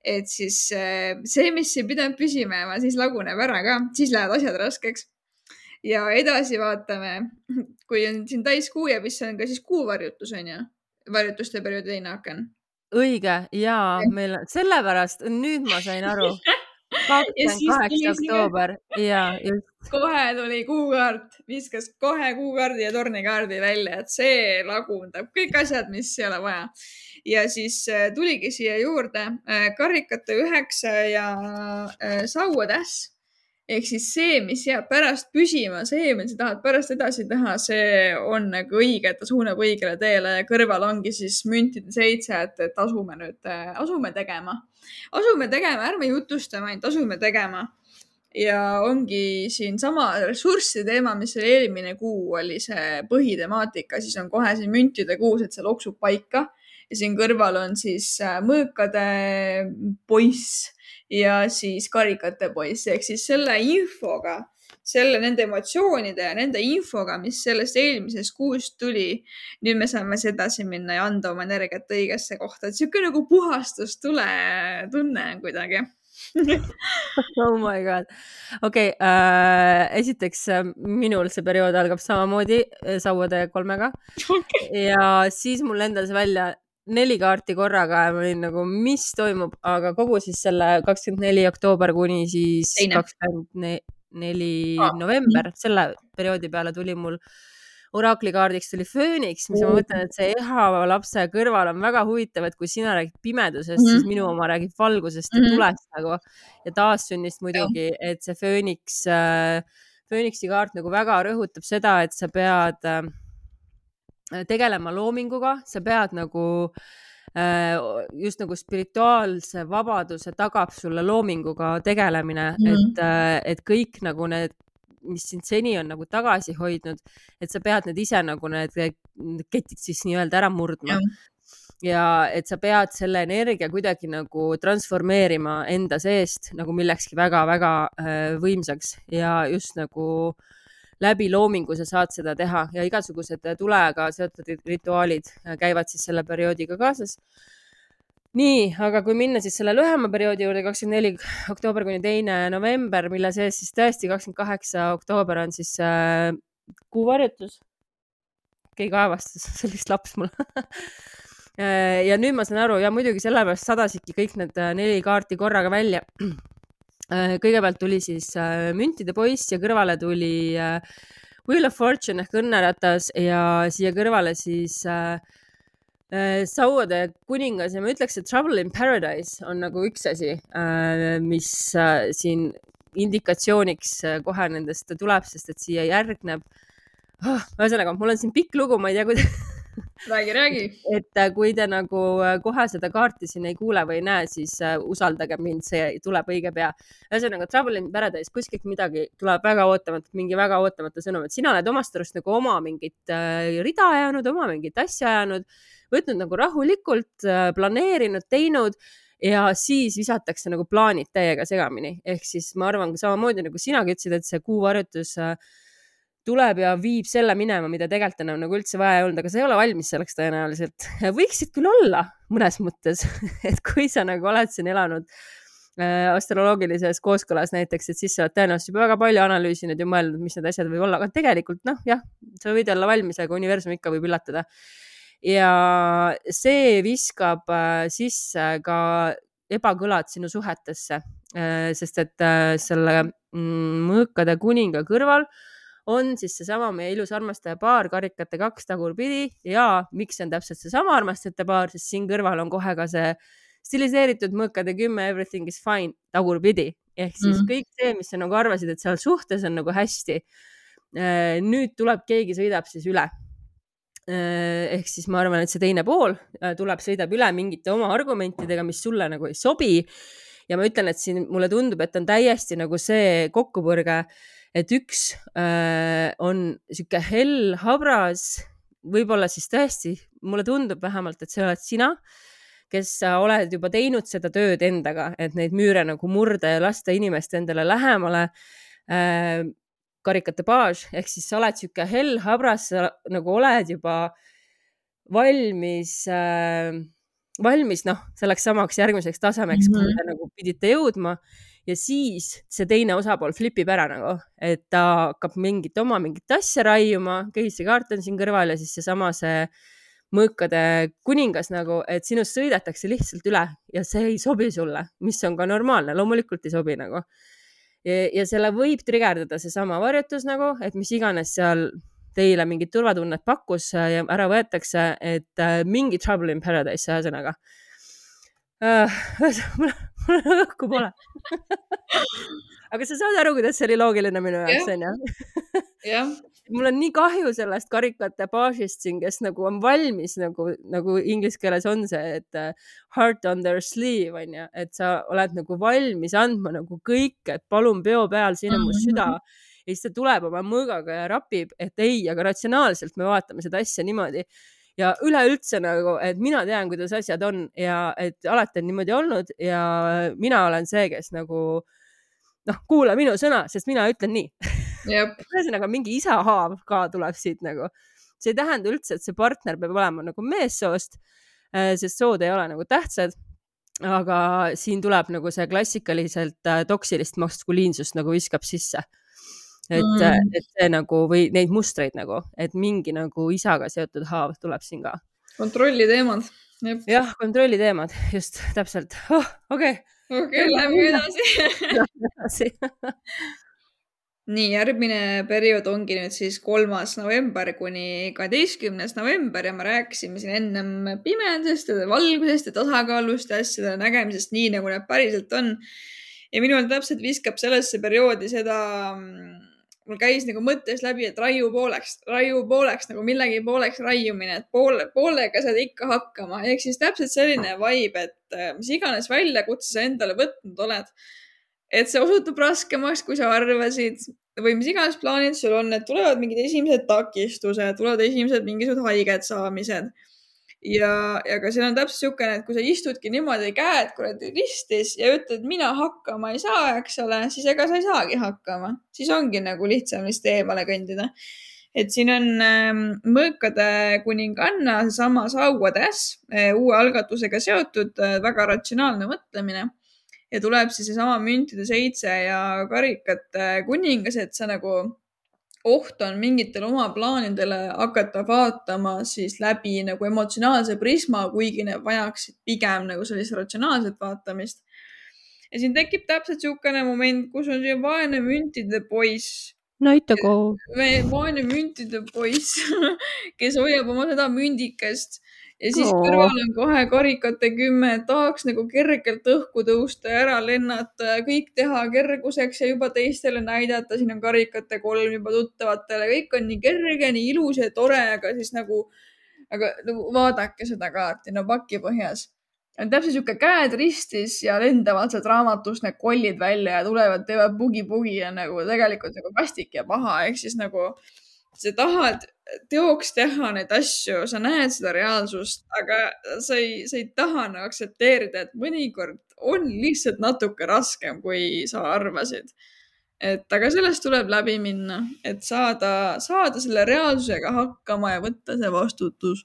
Et siis see, mis ei pidanud püsima jääma, siis laguneb ära ka, siis lähevad asjad raskeks ja edasi vaatame, kui on siin täiskuu ja mis on ka siis kuuvarjutus on ju, varjutuste perioodi teine aken.
õige ja meil, sellepärast nüüd ma sain aru kakskümmend kaheksa oktoober ja just.
kohe tuli kuukaart, viskas kohe kuukaardi ja tornikaardi välja, et see lagundab kõik asjad, mis ei ole vaja. ja siis äh, tuligi siia juurde äh, karikate üheksa ja äh, sauatäss ehk siis see, mis jääb pärast püsima, see, mida sa tahad pärast edasi teha, see on nagu õige, et ta suunab õigele teele ja kõrval ongi siis müntide seitse, et, et asume nüüd, asume tegema. asume tegema, ärme jutustame, ainult asume tegema. ja ongi siinsama ressursside teema, mis oli eelmine kuu, oli see põhitemaatika, siis on kohe siin müntide kuus, et see loksub paika ja siin kõrval on siis mõõkade poiss ja siis karikate poiss ehk siis selle infoga, selle, nende emotsioonide ja nende infoga, mis sellest eelmisest kuust tuli. nüüd me saame edasi minna ja anda oma energiat õigesse kohta, et sihuke nagu puhastustule tunne on kuidagi
oh my god, okei okay, äh,, esiteks äh, minul see periood algab samamoodi äh, sauade kolmega okay. ja siis mul lendas välja neli kaarti korraga ja ma olin nagu, mis toimub, aga kogu siis selle kakskümmend neli oktoober kuni siis kakskümmend neli november, selle perioodi peale tuli mul oraakli kaardiks tuli fööniks, mis ma mõtlen, et see ehava lapse kõrval on väga huvitav, et kui sina räägid pimedusest mm, -hmm. siis minu oma räägib valgusest ja mm -hmm. tulest nagu. Ja taassünnist muidugi, et see fööniks äh,, fööniksi kaart nagu väga rõhutab seda, et sa pead äh, Äh, tegelema loominguga, sa pead nagu äh, just nagu spirituaalse vabaduse tagab sulle loominguga tegelemine mm, -hmm. et, äh, et kõik nagu need, mis sind seni on nagu tagasi hoidnud, et sa pead need ise nagu need ketid siis nii-öelda ära murdma mm. -hmm ja et sa pead selle energia kuidagi nagu transformeerima enda seest nagu millekski väga-väga võimsaks ja just nagu äh, läbi loomingu sa saad seda teha ja igasugused tulega seotud rituaalid käivad siis selle perioodiga kaasas. nii, aga kui minna siis selle lühema perioodi juurde, kakskümmend neli oktoober kuni teine november, mille sees siis tõesti kakskümmend kaheksa oktoober on siis äh, kuuvarjutus. keegi aevastas, see oli vist laps mul äh, ja nüüd ma saan aru ja muidugi sellepärast sadasidki kõik need äh, neli kaarti korraga välja Äh, kõigepealt tuli siis äh, müntide poiss ja kõrvale tuli äh, Wheel of Fortune ehk õnneratas ja siia kõrvale siis sauade kuningas ja ma ütleks, et Trouble in Paradise on nagu üks asi, mis siin indikatsiooniks kohe nendest tuleb, sest et siia järgneb oh,. ühesõnaga, mul on siin pikk lugu, ma ei tea, kuidas
räägi, räägi.
et äh, kui te nagu äh, kohe seda kaarti siin ei kuule või ei näe, siis äh, usaldage mind, see tuleb õige pea. ühesõnaga Travel in Paradise, kuskilt midagi tuleb väga ootamatult, mingi väga ootamatu sõnum, et sina oled omast arust nagu oma mingit rida ajanud, oma mingit asja ajanud, võtnud nagu rahulikult, planeerinud, teinud ja siis visatakse nagu plaanid täiega segamini. ehk siis ma arvan, samamoodi nagu sinagi ütlesid, et see kuuvarjutus äh, tuleb ja viib selle minema, mida tegelikult enam nagu üldse vaja ei olnud, aga sa ei ole valmis selleks tõenäoliselt. võiksid küll olla mõnes mõttes et kui sa nagu oled siin elanud äh, astroloogilises kooskõlas näiteks, et siis sa oled tõenäoliselt juba väga palju analüüsinud ja mõelnud, mis need asjad võib olla, aga tegelikult noh, jah, sa võid olla valmis, aga universum ikka võib üllatada. ja see viskab äh, sisse ka ebakõlad sinu suhetesse, äh, sest et selle mm, mõõkade kuninga kõrval on siis seesama meie ilus armastaja paar, karikate kaks tagurpidi ja miks see on täpselt seesama armastajate paar, sest siin kõrval on kohe ka see stiliseeritud mõõkade kümme Everything is fine tagurpidi ehk siis mm. kõik see, mis sa nagu arvasid, et seal suhtes on nagu hästi. Äh, nüüd tuleb, keegi sõidab siis üle. Äh, ehk siis ma arvan, et see teine pool äh, tuleb, sõidab üle mingite oma argumentidega, mis sulle nagu ei sobi. ja ma ütlen, et siin mulle tundub, et on täiesti nagu see kokkupõrge et üks äh, on sihuke hell, habras, võib-olla siis tõesti, mulle tundub vähemalt, et see oled sina, kes sa oled juba teinud seda tööd endaga, et neid müüre nagu murda ja lasta inimest endale lähemale äh,. karikate baas ehk siis sa oled sihuke hell, habras, sa nagu oled juba valmis äh, valmis noh, selleks samaks järgmiseks tasemeks mm, -hmm. kuhu te nagu pidite jõudma ja siis see teine osapool flipib ära nagu, et ta hakkab mingit oma mingit asja raiuma, köhise kaart on siin kõrval ja siis seesama see mõõkade kuningas nagu, et sinust sõidetakse lihtsalt üle ja see ei sobi sulle, mis on ka normaalne, loomulikult ei sobi nagu. ja selle võib trigerdada seesama varjutus nagu, et mis iganes seal teile mingit turvatunnet pakkus ja ära võetakse, et äh, mingi trouble in paradise, ühesõnaga uh,. mul, mul õhku pole aga sa saad aru, kuidas see oli loogiline minu jaoks, onju?
jah
mul on nii kahju sellest karikate baasist siin, kes nagu on valmis nagu, nagu inglise keeles on see, et uh, heart on their sleeve on ju, et sa oled nagu valmis andma nagu kõike, et palun peo peal, siin on mu mhm. süda. -hmm. ja siis ta tuleb oma mõõgaga ja rapib, et ei, aga ratsionaalselt me vaatame seda asja niimoodi ja üleüldse nagu, et mina tean, kuidas asjad on ja et alati on niimoodi olnud ja mina olen see, kes nagu noh, kuula minu sõna, sest mina ütlen nii ühesõnaga mingi isahaav ka tuleb siit nagu. see ei tähenda üldse, et see partner peab olema nagu meessoost, äh, sest sood ei ole nagu tähtsad. aga siin tuleb nagu see klassikaliselt äh, toksilist maskuliinsust nagu viskab sisse et mm., et see nagu või neid mustreid nagu, et mingi nagu isaga seotud haav tuleb siin ka.
kontrolli teemad.
jah, kontrolli teemad, just täpselt oh,. okei okay..
okei okay,, lähme edasi nii, järgmine periood ongi nüüd siis kolmas november kuni kaheteistkümnes november ja me rääkisime siin ennem pimedusest ja valgusest ja tasakaalust ja asjade nägemisest nii, nagu need päriselt on. ja minul täpselt viskab sellesse perioodi seda, mul käis nagu mõttes läbi, et raiu pooleks, raiu pooleks nagu millegi pooleks raiumine, et poole, poolega saad ikka hakkama. ehk siis täpselt selline vibe, et äh, mis iganes väljakutse sa endale võtnud oled et see osutub raskemaks, kui sa arvasid või mis iganes plaanid sul on, et tulevad mingid esimesed takistused, tulevad esimesed mingisugused haiget saamised. Ja, ja ka seal on täpselt niisugune, et kui sa istudki niimoodi käed kuradi ristis ja ütled, mina hakkama ei saa, eks ole, siis ega sa ei saagi hakkama, siis ongi nagu lihtsam vist eemale kõndida. Et siin on äh, mõõkade kuninganna, seesama Sauade äss äh, uue algatusega seotud äh, väga ratsionaalne mõtlemine. Ja tuleb siis seesama müntide seitse ja karikate kuningas, et see nagu oht on mingitel oma plaanidele hakata vaatama siis läbi nagu emotsionaalse prisma, kuigi need vajaksid pigem nagu sellist ratsionaalset vaatamist. ja siin tekib täpselt niisugune moment, kus on see vaene müntide poiss.
näitagu.
vaene müntide poiss kes hoiab oma seda mündikest ja siis Oo. kõrval on kohe karikate kümme, tahaks nagu kergelt õhku tõusta ära lennata ja kõik teha kerguseks ja juba teistele näidata, siin on karikate kolm juba tuttavatele, kõik on nii kerge, nii ilus ja tore, aga siis nagu, aga nagu vaadake seda kaarti, no pakipõhjas on täpselt sihuke käed ristis ja lendavad sealt raamatust need kollid välja ja tulevad, teevad bugi-bugi ja nagu tegelikult nagu vastik ja paha, ehk siis nagu sa tahad teoks teha neid asju, sa näed seda reaalsust, aga sa ei, sa ei taha nagu aktsepteerida, et mõnikord on lihtsalt natuke raskem, kui sa arvasid. et aga sellest tuleb läbi minna, et saada, saada selle reaalsusega hakkama ja võtta see vastutus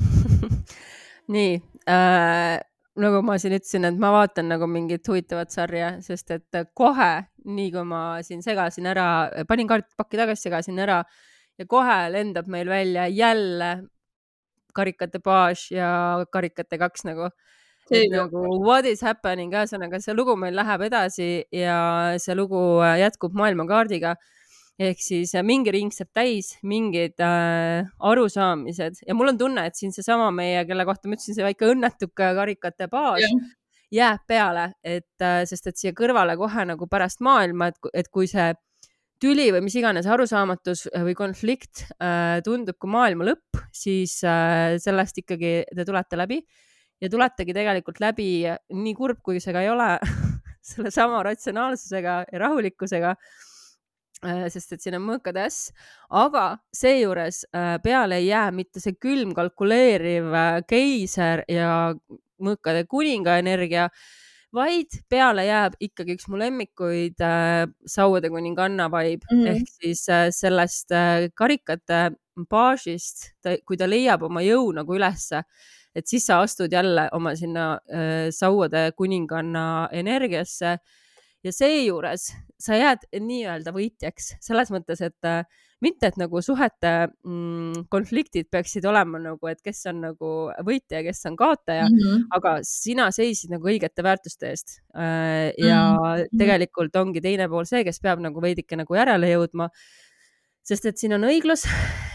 nii äh, nagu ma siin ütlesin, et ma vaatan nagu mingit huvitavat sarja, sest et kohe, nii kui ma siin segasin ära, panin kaartpakki tagasi, segasin ära ja kohe lendab meil välja jälle karikate baas ja karikate kaks nagu. nagu what is happening, ühesõnaga see lugu meil läheb edasi ja see lugu äh, jätkub maailmakaardiga. Ehk siis äh, mingi ring saab täis, mingid äh, arusaamised. Ja mul on tunne, et siin seesama meie, kelle kohta ma ütlesin, see väike õnnetuke karikate baas jääb peale, et äh, sest et siia kõrvale kohe nagu pärast maailma, et, et kui see tüli või mis iganes arusaamatus äh, või konflikt äh, tundub kui maailma lõpp, siis äh, sellest ikkagi te tulete läbi. Ja tuletegi tegelikult läbi, nii kurb kui see ka ei ole sellesama ratsionaalsusega ja rahulikkusega sest et siin on mõõkade äss, aga seejuures peale ei jää mitte see külm kalkuleeriv keiser ja mõõkade kuninga energia vaid peale jääb ikkagi üks mu lemmikuid äh, Sauade kuninganna vibe mm -hmm. ehk siis äh, sellest äh, karikate baasist, kui ta leiab oma jõu nagu ülesse, et siis sa astud jälle oma sinna äh, Sauade kuninganna energiasse ja seejuures sa jääd nii-öelda võitjaks selles mõttes, et äh, mitte, et nagu suhete mm, konfliktid peaksid olema nagu, et kes on nagu võitja ja kes on kaotaja mm, -hmm. aga sina seisid nagu õigete väärtuste eest. Äh, ja mm -hmm. tegelikult ongi teine pool see, kes peab nagu veidike nagu järele jõudma. sest et siin on õiglus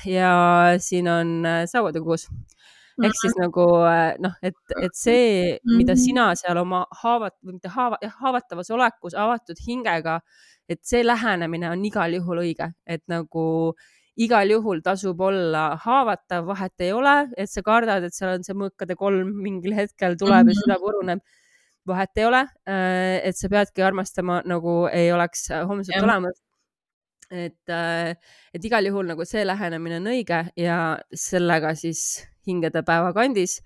ja siin on äh, sauatekoos ehk siis mhm. nagu äh, noh, et, et see, mida mhm. sina seal oma haavat-, või mitte haava, haavatavas olekus avatud hingega et see lähenemine on igal juhul õige, et nagu igal juhul tasub olla haavatav, vahet ei ole, et sa kardad, et seal on see mõõkade kolm mingil hetkel tuleb mm -hmm. ja süda puruneb. vahet ei ole, äh, et sa peadki armastama, nagu ei oleks homset olemas. Et, äh, et igal juhul nagu see lähenemine on õige ja sellega siis hingede päeva kandis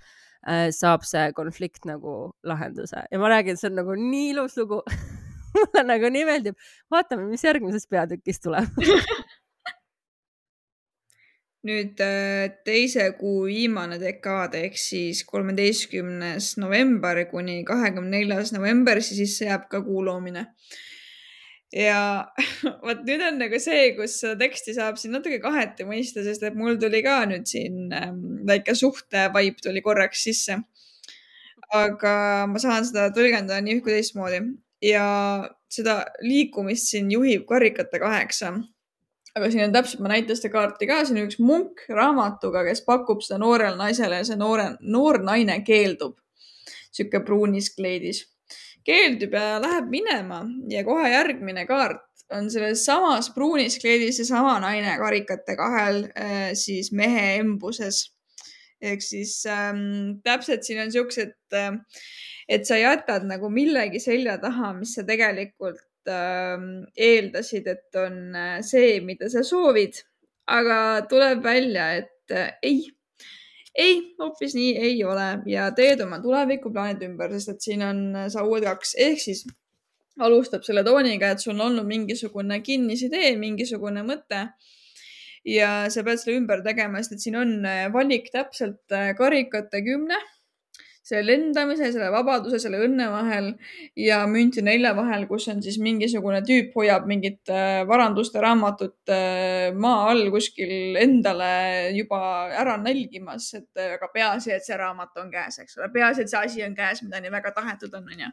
äh, saab see konflikt nagu lahenduse ja ma räägin, see on nagu nii ilus lugu mulle nagu nii meeldib. vaatame, mis järgmises peatükis tuleb
nüüd äh, teise kuu viimane dekaad ehk siis kolmeteistkümnes november kuni kahekümne neljas november, siis jääb ka kuu loomine. Ja vot nüüd on nagu see, kus seda teksti saab siin natuke kaheti mõista, sest et mul tuli ka nüüd siin ähm, väike suhte vibe tuli korraks sisse. aga ma saan seda tõlgendada nii üht kui teistmoodi ja seda liikumist siin juhib karikate kaheksa. aga siin on täpselt, ma näitan seda kaarti ka, siin on üks munk raamatuga, kes pakub seda noorele naisele ja see noore, noor naine keeldub. sihuke pruunis kleidis. Keeldub ja läheb minema ja kohe järgmine kaart on selles samas pruunis kleidis seesama naine karikate kahel äh, siis mehe embuses. ehk siis ähm, täpselt siin on siuksed äh, et sa jätad nagu millegi selja taha, mis sa tegelikult äh, eeldasid, et on äh, see, mida sa soovid. aga tuleb välja, et äh, ei, ei, hoopis nii ei ole. Ja teed oma tulevikuplaanid ümber, sest et siin on äh, sa uued kaks. Ehk siis alustab selle tooniga, et sul on olnud mingisugune kinnisidee, mingisugune mõte. Ja sa pead selle ümber tegema, sest et siin on äh, valik täpselt karikate kümne selle lendamise, selle vabaduse, selle õnne vahel ja münti nelja vahel, kus on siis mingisugune tüüp hoiab mingit äh, varanduste raamatut äh, maa all kuskil endale juba ära nälgimas, et äh, aga peaasi, et see raamat on käes, eks ole, peaasi, et see asi on käes, mida nii väga tahetud on, onju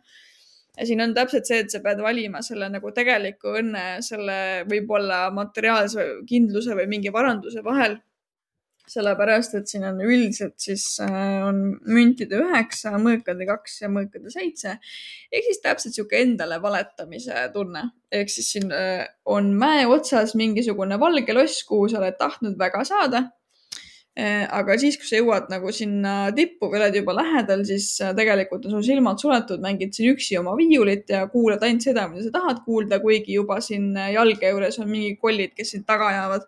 ja siin on täpselt see, et sa pead valima selle nagu tegeliku õnne, selle võib-olla materiaalse kindluse või mingi varanduse vahel sellepärast et siin on üldiselt siis äh, on müntide üheksa, mõõkade kaks ja mõõkade seitse. ehk siis täpselt sihuke endale valetamise tunne. ehk siis siin äh, on mäe otsas mingisugune valge loss, kuhu sa oled tahtnud väga saada. Äh, aga siis, kui sa jõuad nagu sinna tippu või oled juba lähedal, siis tegelikult on sul silmad suletud, mängid siin üksi oma viiulit ja kuulad ainult seda, mida sa tahad kuulda, kuigi juba siin jalge juures on mingi kollid, kes sind taga ajavad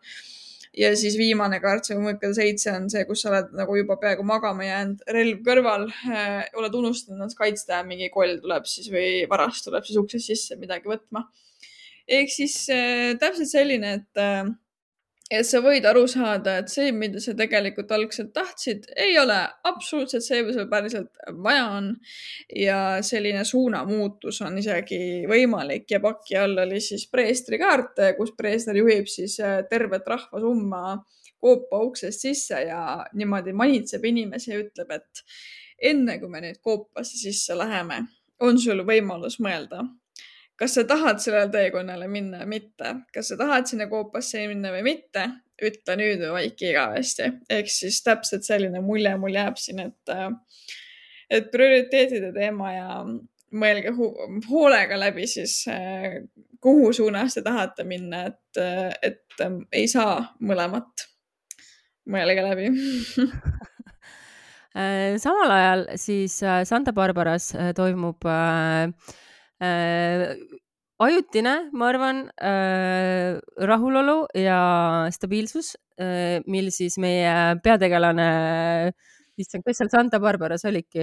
ja siis viimane kaart, see mõõkade seitse on see, kus sa oled nagu juba peaaegu magama jäänud, relv kõrval äh,, oled unustanud ennast kaitsta mingi koll tuleb siis või varast tuleb siis uksest sisse midagi võtma. ehk siis äh, täpselt selline, et äh, et sa võid aru saada, et see, mida sa tegelikult algselt tahtsid, ei ole absoluutselt see, mida sul päriselt vaja on. ja selline suunamuutus on isegi võimalik ja paki all oli siis preestri kaart, kus preester juhib siis äh, tervet rahvasumma koopa uksest sisse ja niimoodi manitseb inimesi ja ütleb, et enne kui me nüüd koopasse sisse läheme, on sul võimalus mõelda kas sa tahad sellele teekonnale minna või mitte, kas sa tahad sinna koopasse minna või mitte, ütle nüüd või vaiki igavesti. ehk siis täpselt selline mulje mul jääb siin, et, äh, et prioriteetide teema ja mõelge hoolega läbi siis, äh, kuhu suunas te tahate minna, et, äh, et ei saa mõlemat. mõelge läbi
samal ajal siis Santa Barbaras toimub äh, ajutine, ma arvan äh,, rahulolu ja stabiilsus äh,, mil siis meie peategelane, issand, kes seal Santa Barbaras olidki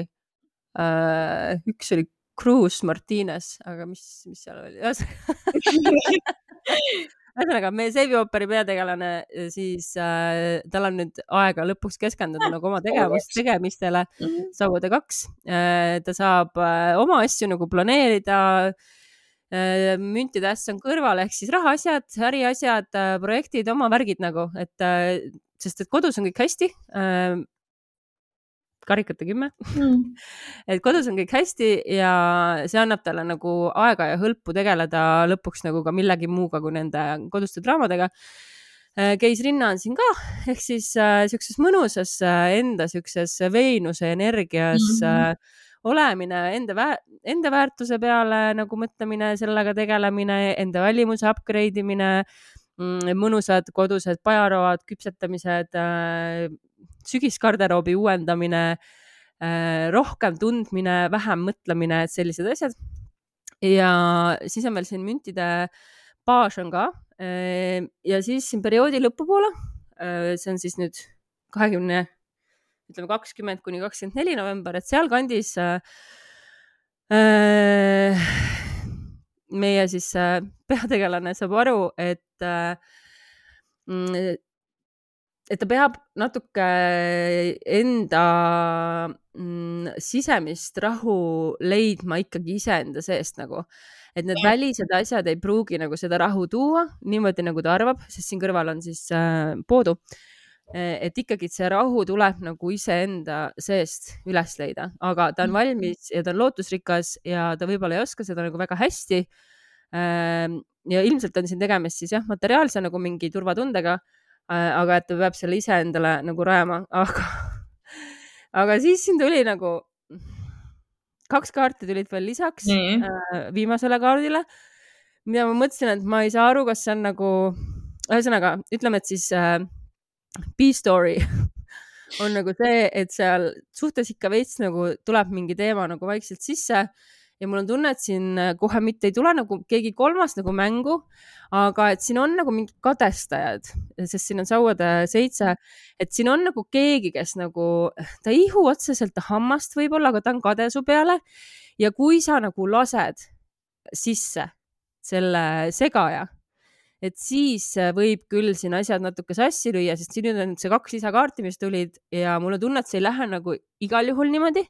äh,? üks oli Cruz Martinez, aga mis, mis seal oli? ühesõnaga, meie seebioopperi peategelane, siis äh, tal on nüüd aega lõpuks keskenduda nagu oma tegevus, tegemistele mhm. Saude kaks äh,. ta saab äh, oma asju nagu planeerida äh, Äh, müntide äss on kõrval ehk siis rahaasjad, äriasjad, äh, projektid, oma värgid nagu, et äh, sest et kodus on kõik hästi. Karikate kümme. Mm. et kodus on kõik hästi ja see annab talle nagu aega ja hõlpu tegeleda lõpuks nagu ka millegi muuga kui nende koduste draamadega. Keisrinna on siin ka, ehk siis äh, siukses mõnusas äh, enda siukses Veenuse energias mm -hmm olemine, enda vä-, enda väärtuse peale nagu mõtlemine, sellega tegelemine, enda välimuse upgrade imine, mm, mõnusad kodused pajaroad, küpsetamised, äh, sügisgarderoobi uuendamine, äh, rohkem tundmine, vähem mõtlemine, et sellised asjad. ja siis on veel siin müntide baas on ka äh, ja siis siin perioodi lõpupoole, see on siis nüüd kahekümne ütleme kakskümmend kuni kakskümmend neli november, et sealkandis äh, äh, meie siis äh, peategelane saab aru, et äh, mm, et ta peab natuke enda mm, sisemist rahu leidma ikkagi iseenda seest nagu, et need välised asjad ei pruugi nagu seda rahu tuua niimoodi, nagu ta arvab, sest siin kõrval on siis äh, poodu Eh, et ikkagi see rahu tuleb nagu iseenda seest üles leida, aga ta on mhm. valmis ja ta on lootusrikas ja ta võib-olla ei oska seda nagu väga hästi. Ehm, ja ilmselt on siin tegemist siis jah, materiaalse nagu mingi turvatundega. Äh, aga et ta peab selle iseendale nagu rajama, aga, aga siis siin tuli nagu kaks kaarti tulid veel lisaks mm. viimasele kaardile, mida ma mõtlesin, et ma ei saa aru, kas see on nagu, ühesõnaga ütleme, et siis äh, B-story on nagu see, et seal suhtes ikka veits nagu tuleb mingi teema nagu vaikselt sisse ja mul on tunne, et siin kohe mitte ei tule nagu keegi kolmas nagu mängu, aga et siin on nagu mingid kadestajad, sest siin on sauade seitse, et siin on nagu keegi, kes nagu, ta ei ihu otseselt hammast võib-olla, aga ta on kade su peale. ja kui sa nagu lased sisse selle segaja et siis äh, võib küll siin asjad natuke sassi lüüa, sest siin on see kaks lisakaarti, mis tulid ja mul on tunne, et see ei lähe nagu igal juhul niimoodi.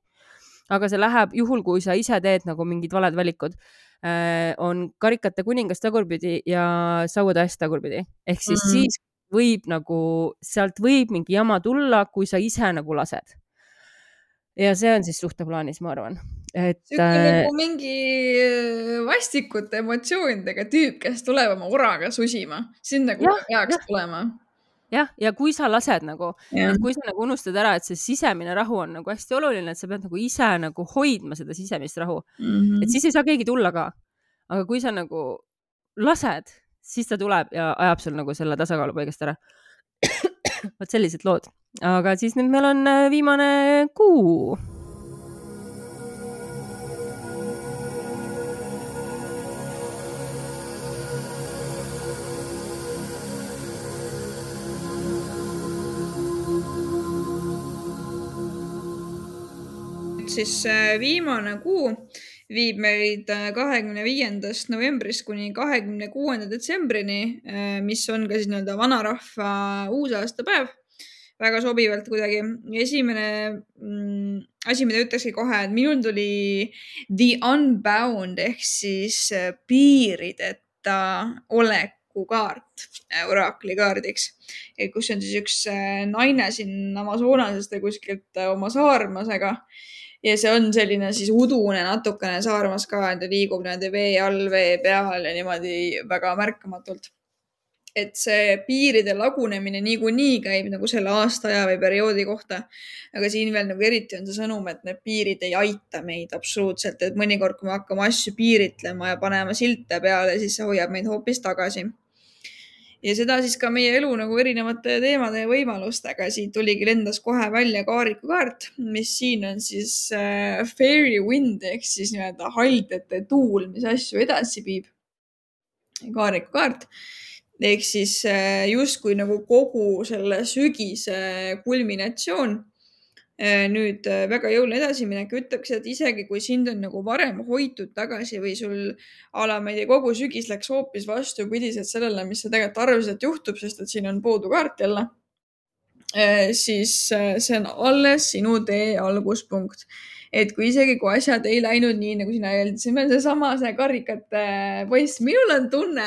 Aga see läheb juhul, kui sa ise teed nagu mingid valed valikud äh,. on karikate kuningas tagurpidi ja sauade äss tagurpidi ehk siis mm -hmm. siis võib nagu, sealt võib mingi jama tulla, kui sa ise nagu lased. ja see on siis suhteplaanis, ma arvan et.
Äh, nagu mingi äh, vastikute emotsioonidega tüüp, kes tuleb oma oraga susima, sind nagu ja, peaks tulema.
Jah, ja kui sa lased nagu, kui sa nagu unustad ära, et see sisemine rahu on nagu hästi oluline, et sa pead nagu ise nagu hoidma seda sisemist rahu. Mm, -hmm. et siis ei saa keegi tulla ka. aga kui sa nagu lased, siis ta tuleb ja ajab sul nagu selle tasakaalu paigast ära. Vot sellised lood, aga siis nüüd meil on äh, viimane kuu
siis äh, viimane kuu viib meid äh, kahekümne viiendast novembrist kuni kahekümne kuuenda detsembrini, äh, mis on ka siis nii-öelda vanarahva uusaastapäev. väga sobivalt kuidagi. esimene mm, asi, mida ütlekski kohe, et minul tuli The Unbound ehk siis piirideta olekukaart oraakli kaardiks, kus on siis üks naine siin Amazonasest või kuskilt oma saarmasega ja see on selline siis udune natukene saarmas ka, ta liigub niimoodi vee all, vee peal ja niimoodi väga märkamatult. et see piiride lagunemine niikuinii käib nagu selle aastaaja või perioodi kohta. aga siin veel nagu eriti on see sõnum, et need piirid ei aita meid absoluutselt, et mõnikord, kui me hakkame asju piiritlema ja panema silte peale, siis see hoiab meid hoopis tagasi ja seda siis ka meie elu nagu erinevate teemade ja võimalustega. siit tuligi, lendas kohe välja kaarikukaart, mis siin on siis äh, fairy wind ehk siis nii-öelda haldjate tuul, mis asju edasi viib. kaarikukaart ehk siis äh, justkui nagu kogu selle sügise kulminatsioon nüüd äh, väga jõuline edasiminek, ütleks, et isegi kui sind on nagu varem hoitud tagasi või sul a la, ma ei tea, kogu sügis läks hoopis vastupidiselt sellele, mis sa tegelikult arvasid, et juhtub, sest et siin on puudu kaart jälle. siis see on alles sinu tee alguspunkt et kui isegi kui asjad ei läinud nii, nagu sina öeldid, siis meil on seesama see karikate poiss, minul on tunne,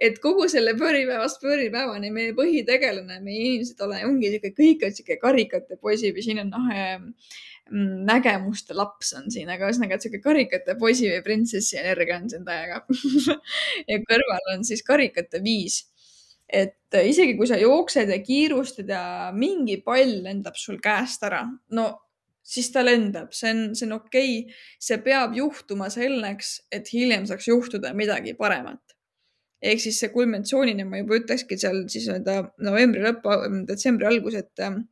et kogu selle pööripäevast pööripäevani meie põhitegelane, meie inimesed ole, ongi sihuke, kõik on sihuke karikate poisi või siin on noh mm, nägemuste laps on siin, aga ühesõnaga, et sihuke karikate poisi või printsessi energia on siin täiega. Ja kõrval on siis karikate viis. Et isegi kui sa jooksed ja kiirustad ja mingi pall lendab sul käest ära, no siis ta lendab, see on, see on okei. Okay.. see peab juhtuma selleks, et hiljem saaks juhtuda midagi paremat. ehk siis see kulminatsioonina ma juba ütlekski seal siis nii-öelda novembri lõpp, detsembri algus, et ähm,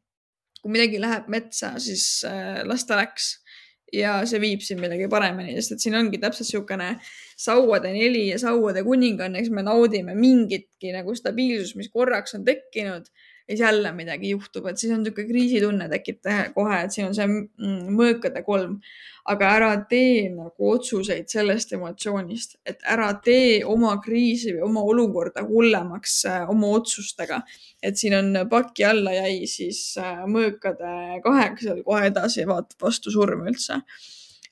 kui midagi läheb metsa, siis äh, las ta läks. Ja see viib sind millegi paremini, sest et siin ongi täpselt niisugune sauade neli ja sauade kuninganna, eks me naudime mingitki nagu stabiilsust, mis korraks on tekkinud ja siis jälle midagi juhtub, et siis on niisugune kriisitunne tekib kohe, et siin on see mm, mõõkade kolm. aga ära tee nagu otsuseid sellest emotsioonist, et ära tee oma kriisi või oma olukorda hullemaks äh, oma otsustega. et siin on paki alla jäi siis äh, mõõkade kaheksal kohe edasi vaatab vastu surm üldse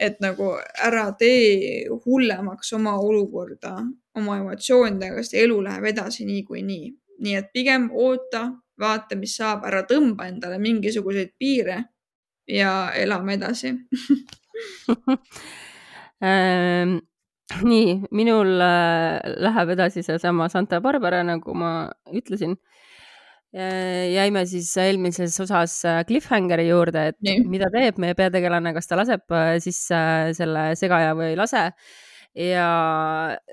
et nagu ära tee hullemaks oma olukorda, oma emotsioonidega, sest elu läheb edasi niikuinii. Nii. nii et pigem oota, vaata, mis saab, ära tõmba endale mingisuguseid piire ja elame edasi
ähm, nii, minul äh, läheb edasi seesama Santa Barbara, nagu ma ütlesin. Äh, jäime siis eelmises osas äh, cliffhangeri juurde, et nii. mida teeb meie peategelane, kas ta laseb siis selle segaja või ei lase. ja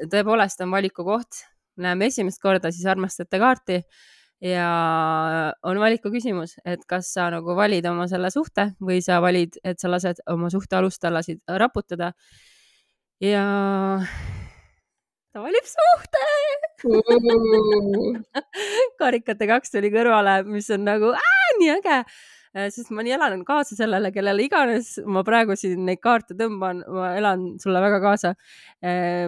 tõepoolest on valikukoht, näeme esimest korda siis armastajate kaarti ja on valiku küsimus, et kas sa nagu valid oma selle suhte või sa valid, et sa lased oma suhte alustalasid raputada. ja ta valib suhte karikate kaks tuli kõrvale, mis on nagu ää, nii äge, äh, sest ma nii elan kaasa sellele, kellele iganes ma praegu siin neid kaarte tõmban, ma elan sulle väga kaasa. Äh,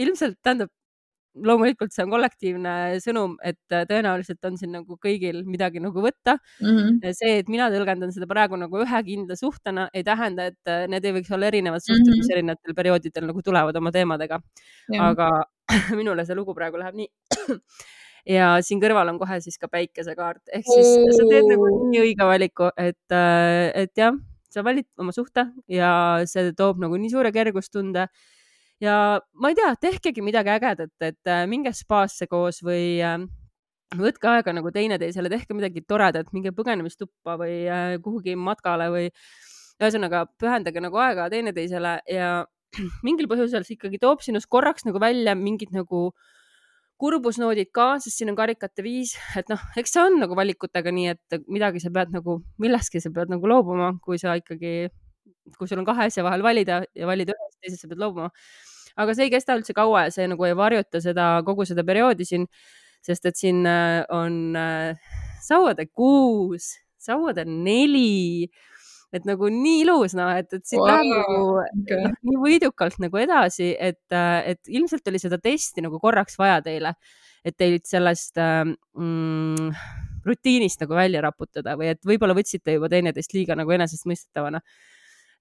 ilmselt tähendab loomulikult see on kollektiivne sõnum, et äh, tõenäoliselt on siin nagu kõigil midagi nagu võtta mm. -hmm. see, et mina tõlgendan seda praegu nagu ühe kindla suhtena, ei tähenda, et äh, need ei võiks olla erinevad suhted mm, -hmm. mis erinevatel perioodidel nagu tulevad oma teemadega. aga minule see lugu praegu läheb nii ja siin kõrval on kohe siis ka päikesekaart, ehk siis oh. sa teed nagu nii õige valiku, et, äh, et jah, sa valid oma suhte ja see toob nagu nii suure kergustunde ja ma ei tea, tehkegi midagi ägedat, et äh, minge spaasse koos või äh, võtke aega nagu teineteisele, tehke midagi toredat, minge põgenemistuppa või äh, kuhugi matkale või ühesõnaga pühendage nagu aega teineteisele ja mingil põhjusel see ikkagi toob sinust korraks nagu välja mingid nagu kurbusnoodid ka, sest siin on karikate viis, et noh, eks see on nagu valikutega nii, et midagi sa pead nagu, millestki sa pead nagu loobuma, kui sa ikkagi, kui sul on kahe asja vahel valida ja valida ühest, teisest sa pead loobuma aga see ei kesta üldse kaua ja see nagu ei varjuta seda kogu seda perioodi siin, sest et siin äh, on äh, sauade kuus, sauade neli, et nagu nii ilus, noh, et, et siit wow, läheb nagu okay. noh, nii võidukalt nagu edasi, et, äh, et ilmselt oli seda testi nagu korraks vaja teile, et teid sellest mm, rutiinist nagu välja raputada või et võib-olla võtsite juba teineteist liiga nagu enesestmõistetavana.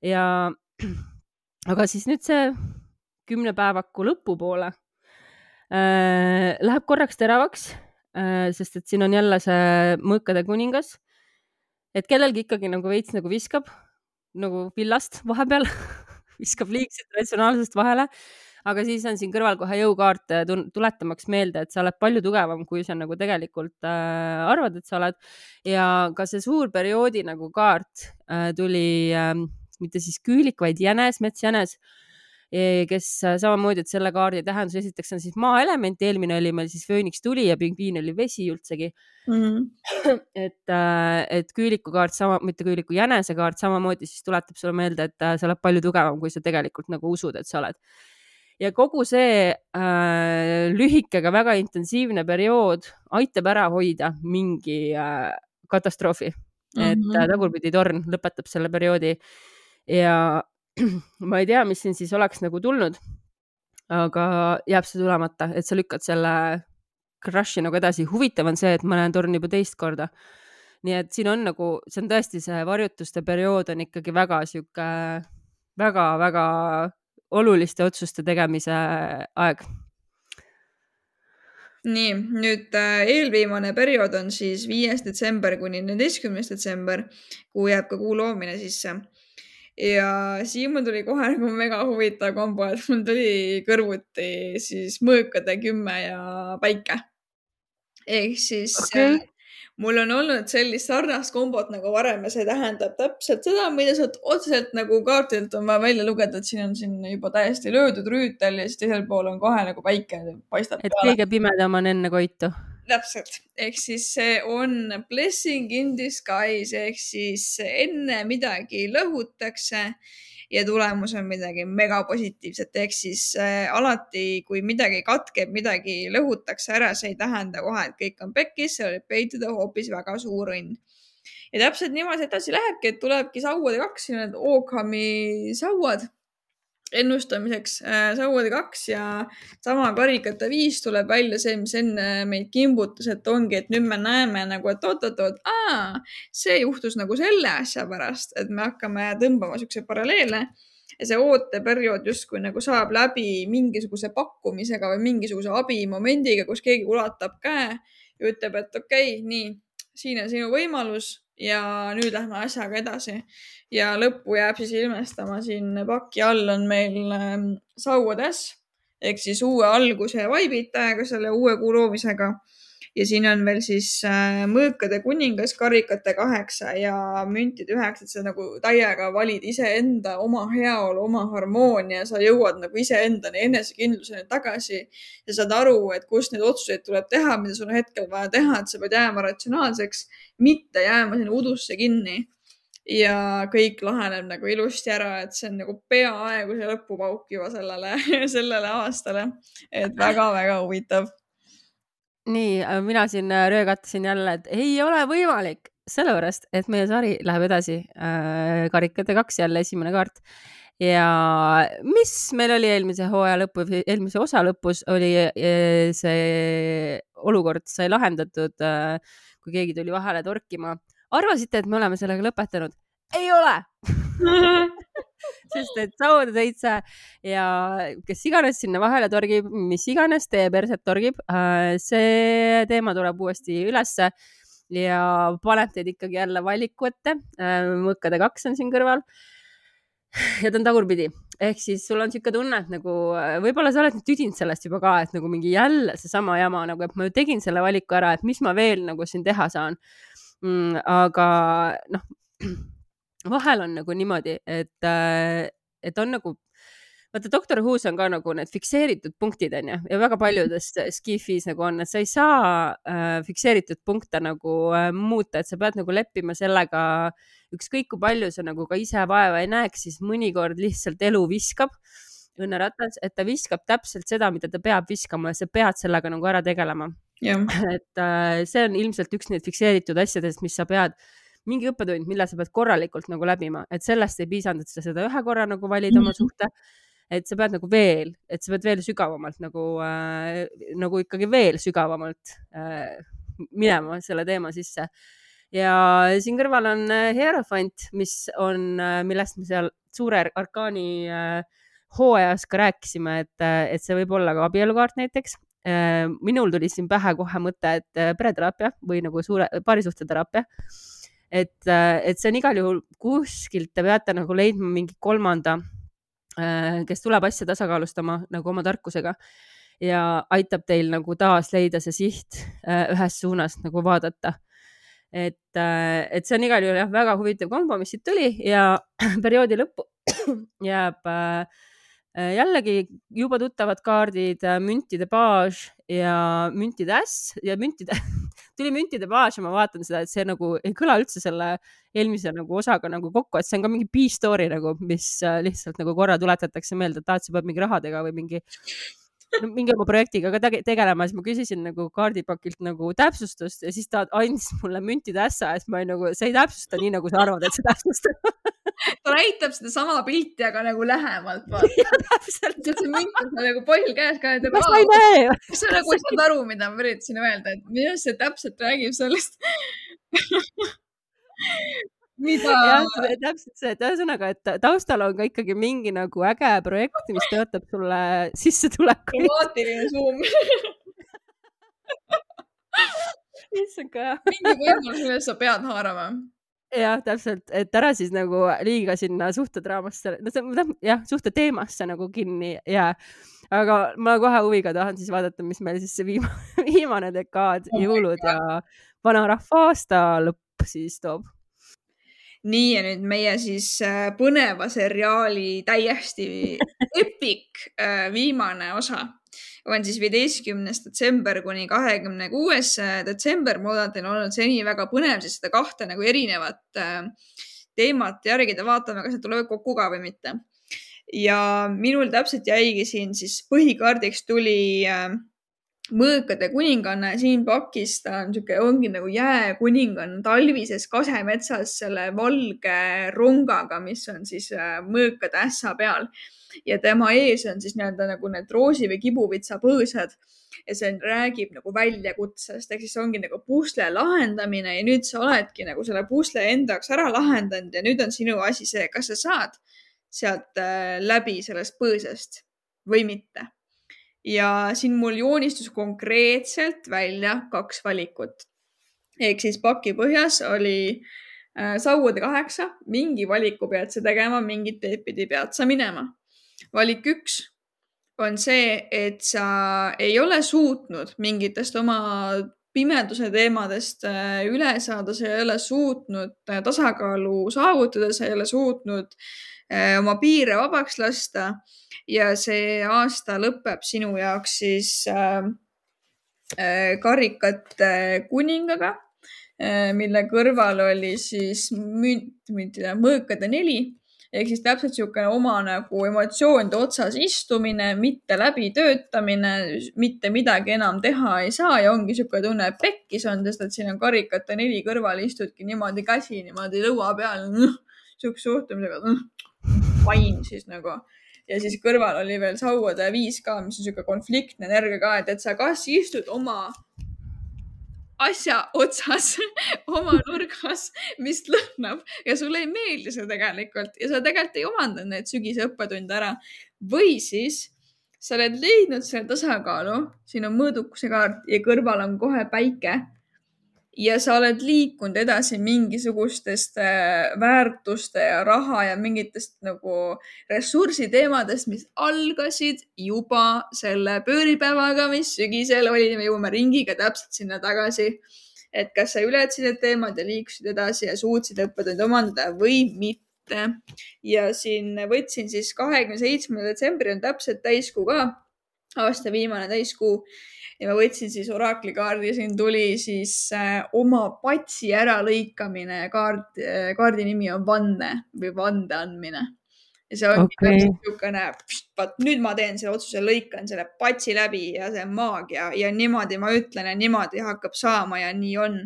Ja aga siis nüüd see kümnepäevaku lõpupoole äh, läheb korraks teravaks äh,, sest et siin on jälle see mõõkade kuningas. et kellelgi ikkagi nagu veits nagu viskab nagu villast vahepeal viskab liigselt ratsionaalsest vahele, aga siis on siin kõrval kohe jõukaart äh, tuletamaks meelde, et sa oled palju tugevam, kui sa nagu tegelikult äh, arvad, et sa oled. ja ka see suur perioodi nagu kaart äh, tuli äh, mitte siis küülik, vaid jänes, metsjänes äh, kes samamoodi, et selle kaardi tähendus esiteks on siis maaelement, eelmine oli meil siis fööniks tuli ja pingviin oli vesi üldsegi mm. -hmm. et, äh, et küüliku kaart sama, mitte küüliku jänese kaart samamoodi siis tuletab sulle meelde, et äh, sa oled palju tugevam, kui sa tegelikult nagu usud, et sa oled. ja kogu see äh, lühike, aga väga intensiivne periood aitab ära hoida mingi äh, katastroofi mm, -hmm. et äh, tagurpidi torn lõpetab selle perioodi ja ma ei tea, mis siin siis oleks nagu tulnud. aga jääb see tulemata, et sa lükkad selle crush'i nagu edasi. huvitav on see, et ma näen torni juba teist korda. nii et siin on nagu, see on tõesti see varjutuste periood on ikkagi väga sihuke väga-väga oluliste otsuste tegemise aeg
nii, nüüd äh, eelviimane periood on siis viies detsember kuni neljateistkümnes detsember, kuhu jääb ka kuu loomine sisse. Ja siin mul tuli kohe nagu mega huvitav kombo, et mul tuli kõrvuti siis mõõkade kümme ja päike. ehk siis okay. Äh, mul on olnud sellist sarnast kombot nagu varem ja see tähendab täpselt seda, mida sealt otseselt nagu kaardilt on vaja välja lugeda, et siin on siin juba täiesti löödud rüütel ja siis teisel pool on kohe nagu päike paistab.
et peale. kõige pimedam on enne koitu.
Täpselt, ehk siis see on blessing in disguise ehk siis enne midagi lõhutakse ja tulemus on midagi megapositiivset, ehk siis äh, alati, kui midagi katkeb, midagi lõhutakse ära, see ei tähenda kohe, et kõik on pekkis, seal võib peituda hoopis väga suur õnn. ja täpselt niimoodi edasi lähebki, et tulebki sauade kaks, need Oakhami sauad ennustamiseks. Äh, Sauadi kaks ja sama karikate viis tuleb välja see, mis enne meid kimbutas, et ongi, et nüüd me näeme nagu, et oot-oot-oot, see juhtus nagu selle asja pärast, et me hakkame tõmbama siukseid paralleele. Ja see ooteperiood justkui nagu saab läbi mingisuguse pakkumisega või mingisuguse abimomendiga, kus keegi ulatab käe ja ütleb, et okei okay,, nii, siin on sinu võimalus ja nüüd lähme asjaga edasi ja lõppu jääb siis ilmestama siin paki all on meil ähm, sauades ehk siis uue alguse vaibid täiega selle uue kuu loomisega. Ja siin on veel siis äh, mõõkade kuningas, karikate kaheksa ja müntide üheksa, et sa nagu täiega valid iseenda oma heaolu, oma harmoonia, sa jõuad nagu iseendani enesekindluseni tagasi ja saad aru, et kust neid otsuseid tuleb teha, mida sul on hetkel vaja teha, et sa pead jääma ratsionaalseks, mitte jääma sinna udusse kinni ja kõik laheneb nagu ilusti ära, et see on nagu peaaegu see lõpupauk juba sellele, sellele aastale. et väga-väga huvitav.
Nii, mina siin äh, röögatasin jälle, et ei ole võimalik, sellepärast et meie sari läheb edasi äh,. karikate kaks jälle esimene kaart ja mis meil oli eelmise hooaja lõpu, eelmise osa lõpus oli äh, see olukord sai lahendatud, äh, kui keegi tuli vahele torkima arvasite, et me oleme sellega lõpetanud? ei ole sest et sauade seitse ja kes iganes sinna vahele torgib, mis iganes teie perset torgib, äh, see teema tuleb uuesti ülesse ja paneb teid ikkagi jälle valiku ette. Äh, mõõkade kaks on siin kõrval. ja ta on tagurpidi, ehk siis sul on niisugune tunne, et nagu äh, võib-olla sa oled tüdinud sellest juba ka, et nagu mingi jälle seesama jama nagu, et ma ju tegin selle valiku ära, et mis ma veel nagu siin teha saan mm,. aga noh, vahel on nagu niimoodi, et, äh, et on nagu vaata Doctor Who's on ka nagu need fikseeritud punktid onju ja väga paljudes skifis nagu on, et sa ei saa äh, fikseeritud punkte nagu äh, muuta, et sa pead nagu leppima sellega, ükskõik kui palju sa nagu ka ise vaeva ei näeks, siis mõnikord lihtsalt elu viskab õnneratas, et ta viskab täpselt seda, mida ta peab viskama ja sa pead sellega nagu ära tegelema. Et äh, see on ilmselt üks neid fikseeritud asjadest, mis sa pead, mingi õppetund, mille sa pead korralikult nagu läbima, et sellest ei piisanud, et sa seda ühe korra nagu valid mm -hmm. oma suhte. et sa pead nagu veel, et sa pead veel sügavamalt nagu äh,, nagu ikkagi veel sügavamalt äh, minema selle teema sisse. ja siin kõrval on äh, Hierophant, mis on, äh, millest me seal suure arkaani äh, hooajas ka rääkisime, et, äh, et see võib olla ka abielukaart näiteks minul tuli siin pähe kohe mõte, et pereteraapia või nagu suure parisuhteteraapia. Et, äh, et see on igal juhul kuskilt, te peate nagu leidma mingi kolmanda, kes tuleb asja tasakaalustama nagu oma tarkusega. Ja aitab teil nagu taas leida see siht ühes suunas nagu vaadata. Et, et see on igal juhul jah, väga huvitav kombo, mis siit tuli ja perioodi lõppu jääb äh, Äh, jällegi juba tuttavad kaardid, äh, müntide baas ja müntide äss ja müntide tuli müntide baas ja ma vaatan seda, et see nagu ei kõla üldse selle eelmise nagu osaga nagu kokku, et see on ka mingi B-story nagu, mis äh, lihtsalt nagu korra tuletatakse meelde, et et sa pead mingi rahadega või mingi mingi oma projektiga ka tegelema, siis ma küsisin nagu kaardipakilt nagu täpsustust ja siis ta andis mulle müntide ässa ja siis ma olin nagu, see ei täpsusta nii, nagu sa arvad, et see täpsustab
ta näitab sedasama pilti, aga nagu lähemalt. täpselt. see münt on nagu poll käes ka.
kas ma ei näe?
sa nagu ei saanud aru, mida ma üritasin öelda, et minu arust see täpselt räägib sellest mida
täpselt see, et ühesõnaga, et taustal on ka ikkagi mingi nagu äge projekt, mis tõotab sulle sissetulekuid.
dramaatiline suum,
issand ka jah.
mingi võimalus, millest sa pead haarama.
jah, täpselt, et ära siis nagu liiga sinna suhtedraamasse, no see on jah, suhteteemasse nagu kinni jää. aga ma kohe huviga tahan siis vaadata, mis meil siis see viimane, viimane dekaad
Oh
jõulud ja vanarahva aasta lõpp siis toob.
nii ja nüüd meie siis äh, põneva seriaali täiesti epic äh, viimane osa on siis viieteistkümnes detsember kuni kahekümne kuues detsember. ma loodan, et teil on olnud seni väga põnev siis seda kahte nagu erinevat äh, teemat järgida, vaatame, kas need tulevad kokku ka või mitte. ja minul täpselt jäigi siin siis põhikaardiks tuli äh, mõõkade kuninganna Siim Pakis, ta on sihuke, ongi nagu jääkuninganna talvises kasemetsas selle valge rongaga, mis on siis äh, mõõkade ässa peal. Ja tema ees on siis nii-öelda nagu need roosi või kibuvitsa põõsad ja see räägib nagu väljakutsest, ehk siis ongi nagu pusle lahendamine ja nüüd sa oledki nagu selle pusle enda jaoks ära lahendanud ja nüüd on sinu asi see, kas sa saad sealt äh, läbi sellest põõsast või mitte ja siin mul joonistus konkreetselt välja kaks valikut. ehk siis paki põhjas oli äh, sauade kaheksa, mingi valiku pead sa tegema, mingit teed pidi pead sa minema. Valik üks on see, et sa ei ole suutnud mingitest oma pimeduse teemadest äh, üle saada, sa ei ole suutnud äh, tasakaalu saavutada, sa ei ole suutnud äh, oma piire vabaks lasta. Ja see aasta lõpeb sinu jaoks siis karikate kuningaga mille kõrval oli siis münt, müntide, mõõkade neli ehk siis täpselt niisugune oma nagu emotsioonide otsas istumine, mitte läbitöötamine, mitte midagi enam teha ei saa ja ongi niisugune tunne, et pekkis on, sest et siin on karikate neli kõrval, istudki niimoodi käsi niimoodi lõua peal, niisuguse suhtumisega, vaim siis nagu. Ja siis kõrval oli veel sauade viis ka, mis on sihuke konfliktne energia ka, et, et sa kas istud oma asja otsas oma nurgas, mis lõhnab. Ja sulle ei meeldi see tegelikult. Ja sa tegelikult ei omandanud neid sügise õppetunde ära. Või siis sa oled leidnud selle tasakaalu, siin on mõõdukuse kaart ja kõrval on kohe päike ja sa oled liikunud edasi mingisugustest äh, väärtuste ja raha ja mingitest nagu ressursiteemadest, mis algasid juba selle pööripäevaga, mis sügisel oli, me jõuame ringiga täpselt sinna tagasi. et kas sa ületasid need teemad ja liikusid edasi ja suutsid õppetunde omandada või mitte. ja siin võtsin siis kahekümne seitsmenda detsembri on täpselt täiskuu ka, aasta viimane täiskuu ja ma võtsin siis oraakli kaardi ja siin tuli siis äh, oma patsi äralõikamine, kaart äh,, kaardi nimi on vanne või vande andmine. ja see ongi okay. niisugune, vaat nüüd ma teen selle otsuse, lõikan selle patsi läbi ja see on maagia ja niimoodi ma ütlen ja niimoodi hakkab saama ja nii on.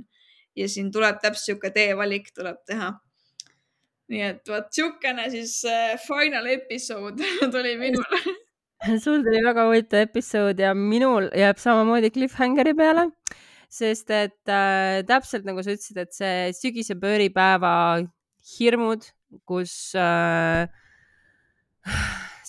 ja siin tuleb täpselt niisugune teevalik tuleb teha. nii et vot niisugune siis äh, final episood tuli minule.
sul tuli väga huvitav episood ja minul jääb samamoodi cliffhangeri peale, sest et äh, täpselt nagu sa ütlesid, et see sügise pööripäeva hirmud, kus äh,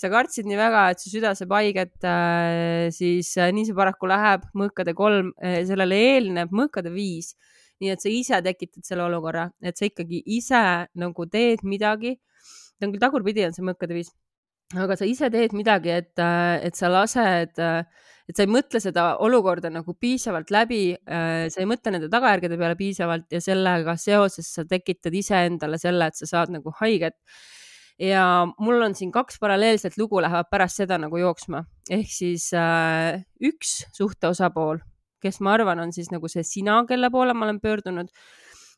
sa kartsid nii väga, et su süda saab haiget äh,, siis äh, nii see paraku läheb, mõõkade kolm äh,, sellele eelneb mõõkade viis. nii et sa ise tekitad selle olukorra, et sa ikkagi ise nagu teed midagi. ta on küll tagurpidi on see mõõkade viis, aga sa ise teed midagi, et, et sa lased, et sa ei mõtle seda olukorda nagu piisavalt läbi, sa ei mõtle nende tagajärgede peale piisavalt ja sellega seoses sa tekitad iseendale selle, et sa saad nagu haiget. ja mul on siin kaks paralleelset lugu lähevad pärast seda nagu jooksma, ehk siis äh, üks suhte osapool, kes ma arvan, on siis nagu see sina, kelle poole ma olen pöördunud,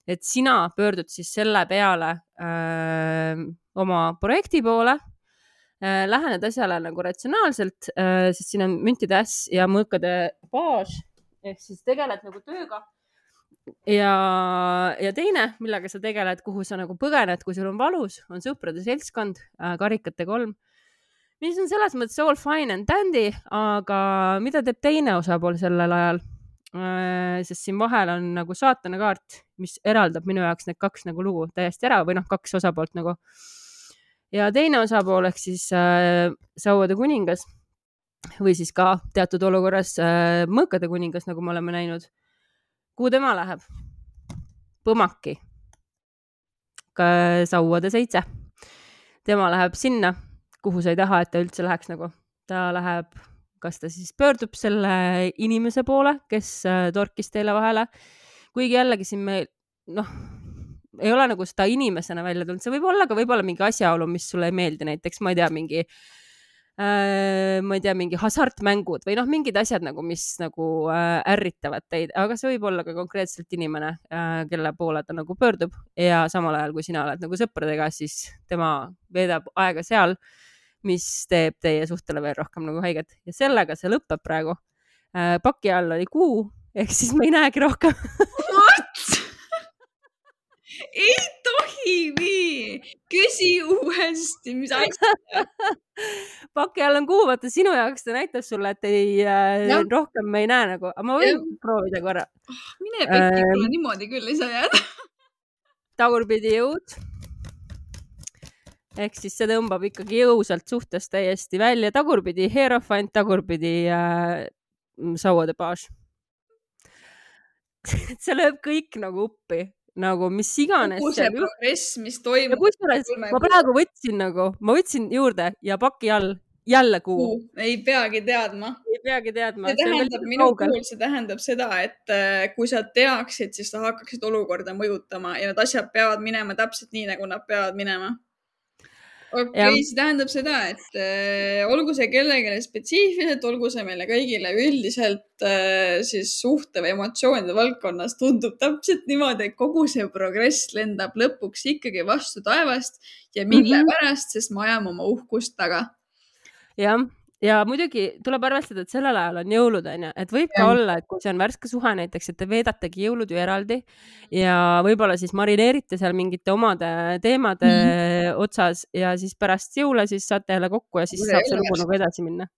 et sina pöördud siis selle peale öö, oma projekti poole äh, lähened asjale nagu ratsionaalselt äh,, sest siin on müntide äss ja mõõkade baas ehk siis tegeled nagu tööga. ja, ja teine, millega sa tegeled, kuhu sa nagu põgened, kui sul on valus, on sõprade seltskond äh,, karikate kolm, mis on selles mõttes all fine and dandy, aga mida teeb teine osapool sellel ajal? sest siin vahel on nagu saatana kaart, mis eraldab minu jaoks need kaks nagu lugu täiesti ära või noh, kaks osapoolt nagu. Ja teine osapool ehk siis äh, Sauade kuningas või siis ka teatud olukorras äh, Mõõkade kuningas, nagu me oleme näinud. kuhu tema läheb? Põmaki. Sauade seitse. tema läheb sinna, kuhu sa ei taha, et ta üldse läheks nagu. ta läheb kas ta siis pöördub selle inimese poole, kes äh, torkis teile vahele. kuigi jällegi siin me noh, ei ole nagu seda inimesena välja tulnud, see võib olla ka võib-olla mingi asjaolu, mis sulle ei meeldi, näiteks ma ei tea, mingi äh,, ma ei tea, mingi hasartmängud või noh, mingid asjad nagu, mis nagu äh, ärritavad teid, aga see võib olla ka konkreetselt inimene äh,, kelle poole ta nagu pöördub. Ja samal ajal, kui sina oled nagu sõpradega, siis tema veedab aega seal mis teeb teie suhtele veel rohkem nagu haiget. Ja sellega see lõpeb praegu. Äh, paki all oli kuu ehk siis me ei näegi rohkem
ei tohi nii, küsi uuesti, mis asja.
Paki all on kuu, vaata sinu jaoks ta näitab sulle, et ei äh,, rohkem me ei näe nagu, aga ma võin ja. proovida korra.
Oh,. mine pekki äh,, niimoodi küll ei saa jääda.
Tagurpidi jõud. Ehk siis see tõmbab ikkagi jõusalt suhtest täiesti välja, tagurpidi hierofant, tagurpidi äh, sauade baas see lööb kõik nagu uppi, nagu mis iganes.
kogu see progress, mis toimub.
kusjuures ma praegu võtsin nagu, ma võtsin juurde ja paki all jälle kuu.
ei peagi teadma.
ei peagi teadma.
see tähendab minu puhul, see tähendab seda, et äh, kui sa teaksid, siis sa hakkaksid olukorda mõjutama ja need asjad peavad minema täpselt nii, nagu nad peavad minema okei okay,, see tähendab seda, et äh, olgu see kellelegi spetsiifiliselt, olgu see meile kõigile üldiselt äh, siis suhte või emotsioonide valdkonnas tundub täpselt niimoodi, et kogu see progress lendab lõpuks ikkagi vastu taevast ja mille mm -hmm. pärast, sest me ajame oma uhkust taga.
jah ja muidugi tuleb arvestada, et sellel ajal on jõulud, onju, et võib ka ja. olla, et kui see on värske suhe näiteks, et te veedategi jõulud ju eraldi ja võib-olla siis marineerite seal mingite omade teemade mm. otsas ja siis pärast jõule siis saate jälle kokku ja siis saab see lugu nagu edasi minna.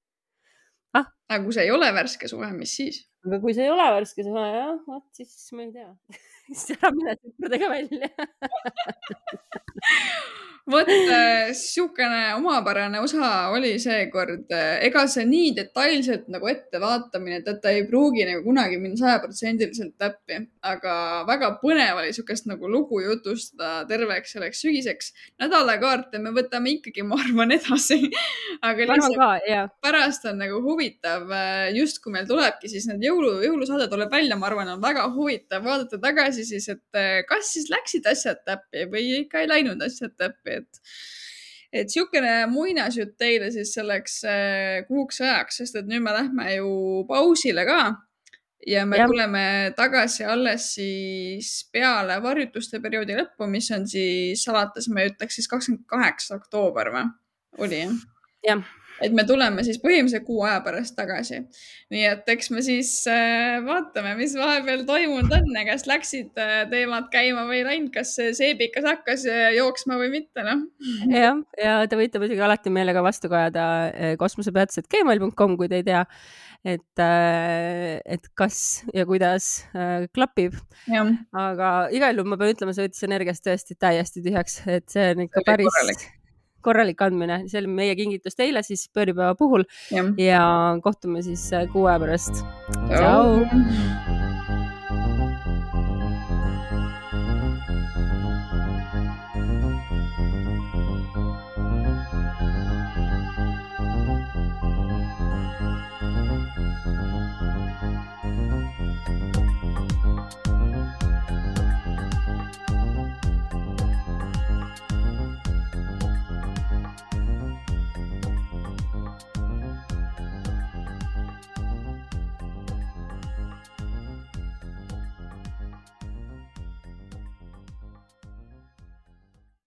ah? aga kui see ei ole värske suhe, mis siis?
aga kui see ei ole värske suhe, jah, vot siis ma ei tea siis ära mine sõpradega välja
vot äh, omapärane osa oli seekord. ega see nii detailselt nagu ettevaatamine, et ta ei pruugi nagu kunagi minna sajaprotsendiliselt täppi, aga väga põnev oli niisugust nagu lugu jutustada terveks selleks sügiseks. nädalakaarte me võtame ikkagi, ma arvan, edasi aga lihtsalt ka, pärast on nagu huvitav, äh, just kui meil tulebki siis need jõulu, jõulusaade tuleb välja, ma arvan, on väga huvitav vaadata tagasi siis, et äh, kas siis läksid asjad täppi või ikka ei läinud asjad täppi et, et niisugune muinasjutt teile siis selleks äh, kuuks ajaks, sest et nüüd me lähme ju pausile ka ja me ja. tuleme tagasi alles siis peale varjutuste perioodi lõppu, mis on siis alates, ma ütleks siis kakskümmend kaheksa oktoober või, oli jah?
jah
et me tuleme siis põhimõtteliselt kuu aja pärast tagasi. nii et eks me siis äh, vaatame, mis vahepeal toimunud on, kas läksid äh, teemad käima või ei läinud, kas seebikas hakkas äh, jooksma või mitte, noh.
jah, ja te võite muidugi alati meile ka vastu kajada kosmosepeatused.gmail.com, kui te ei tea, et, et kas ja kuidas klapib. aga igal juhul ma pean ütlema, see võttis energiast tõesti täiesti tühjaks, et see on ikka päris korralik korralik andmine, see oli meie kingitus teile siis pööripäeva puhul ja, ja kohtume siis kuu aja pärast. tšau.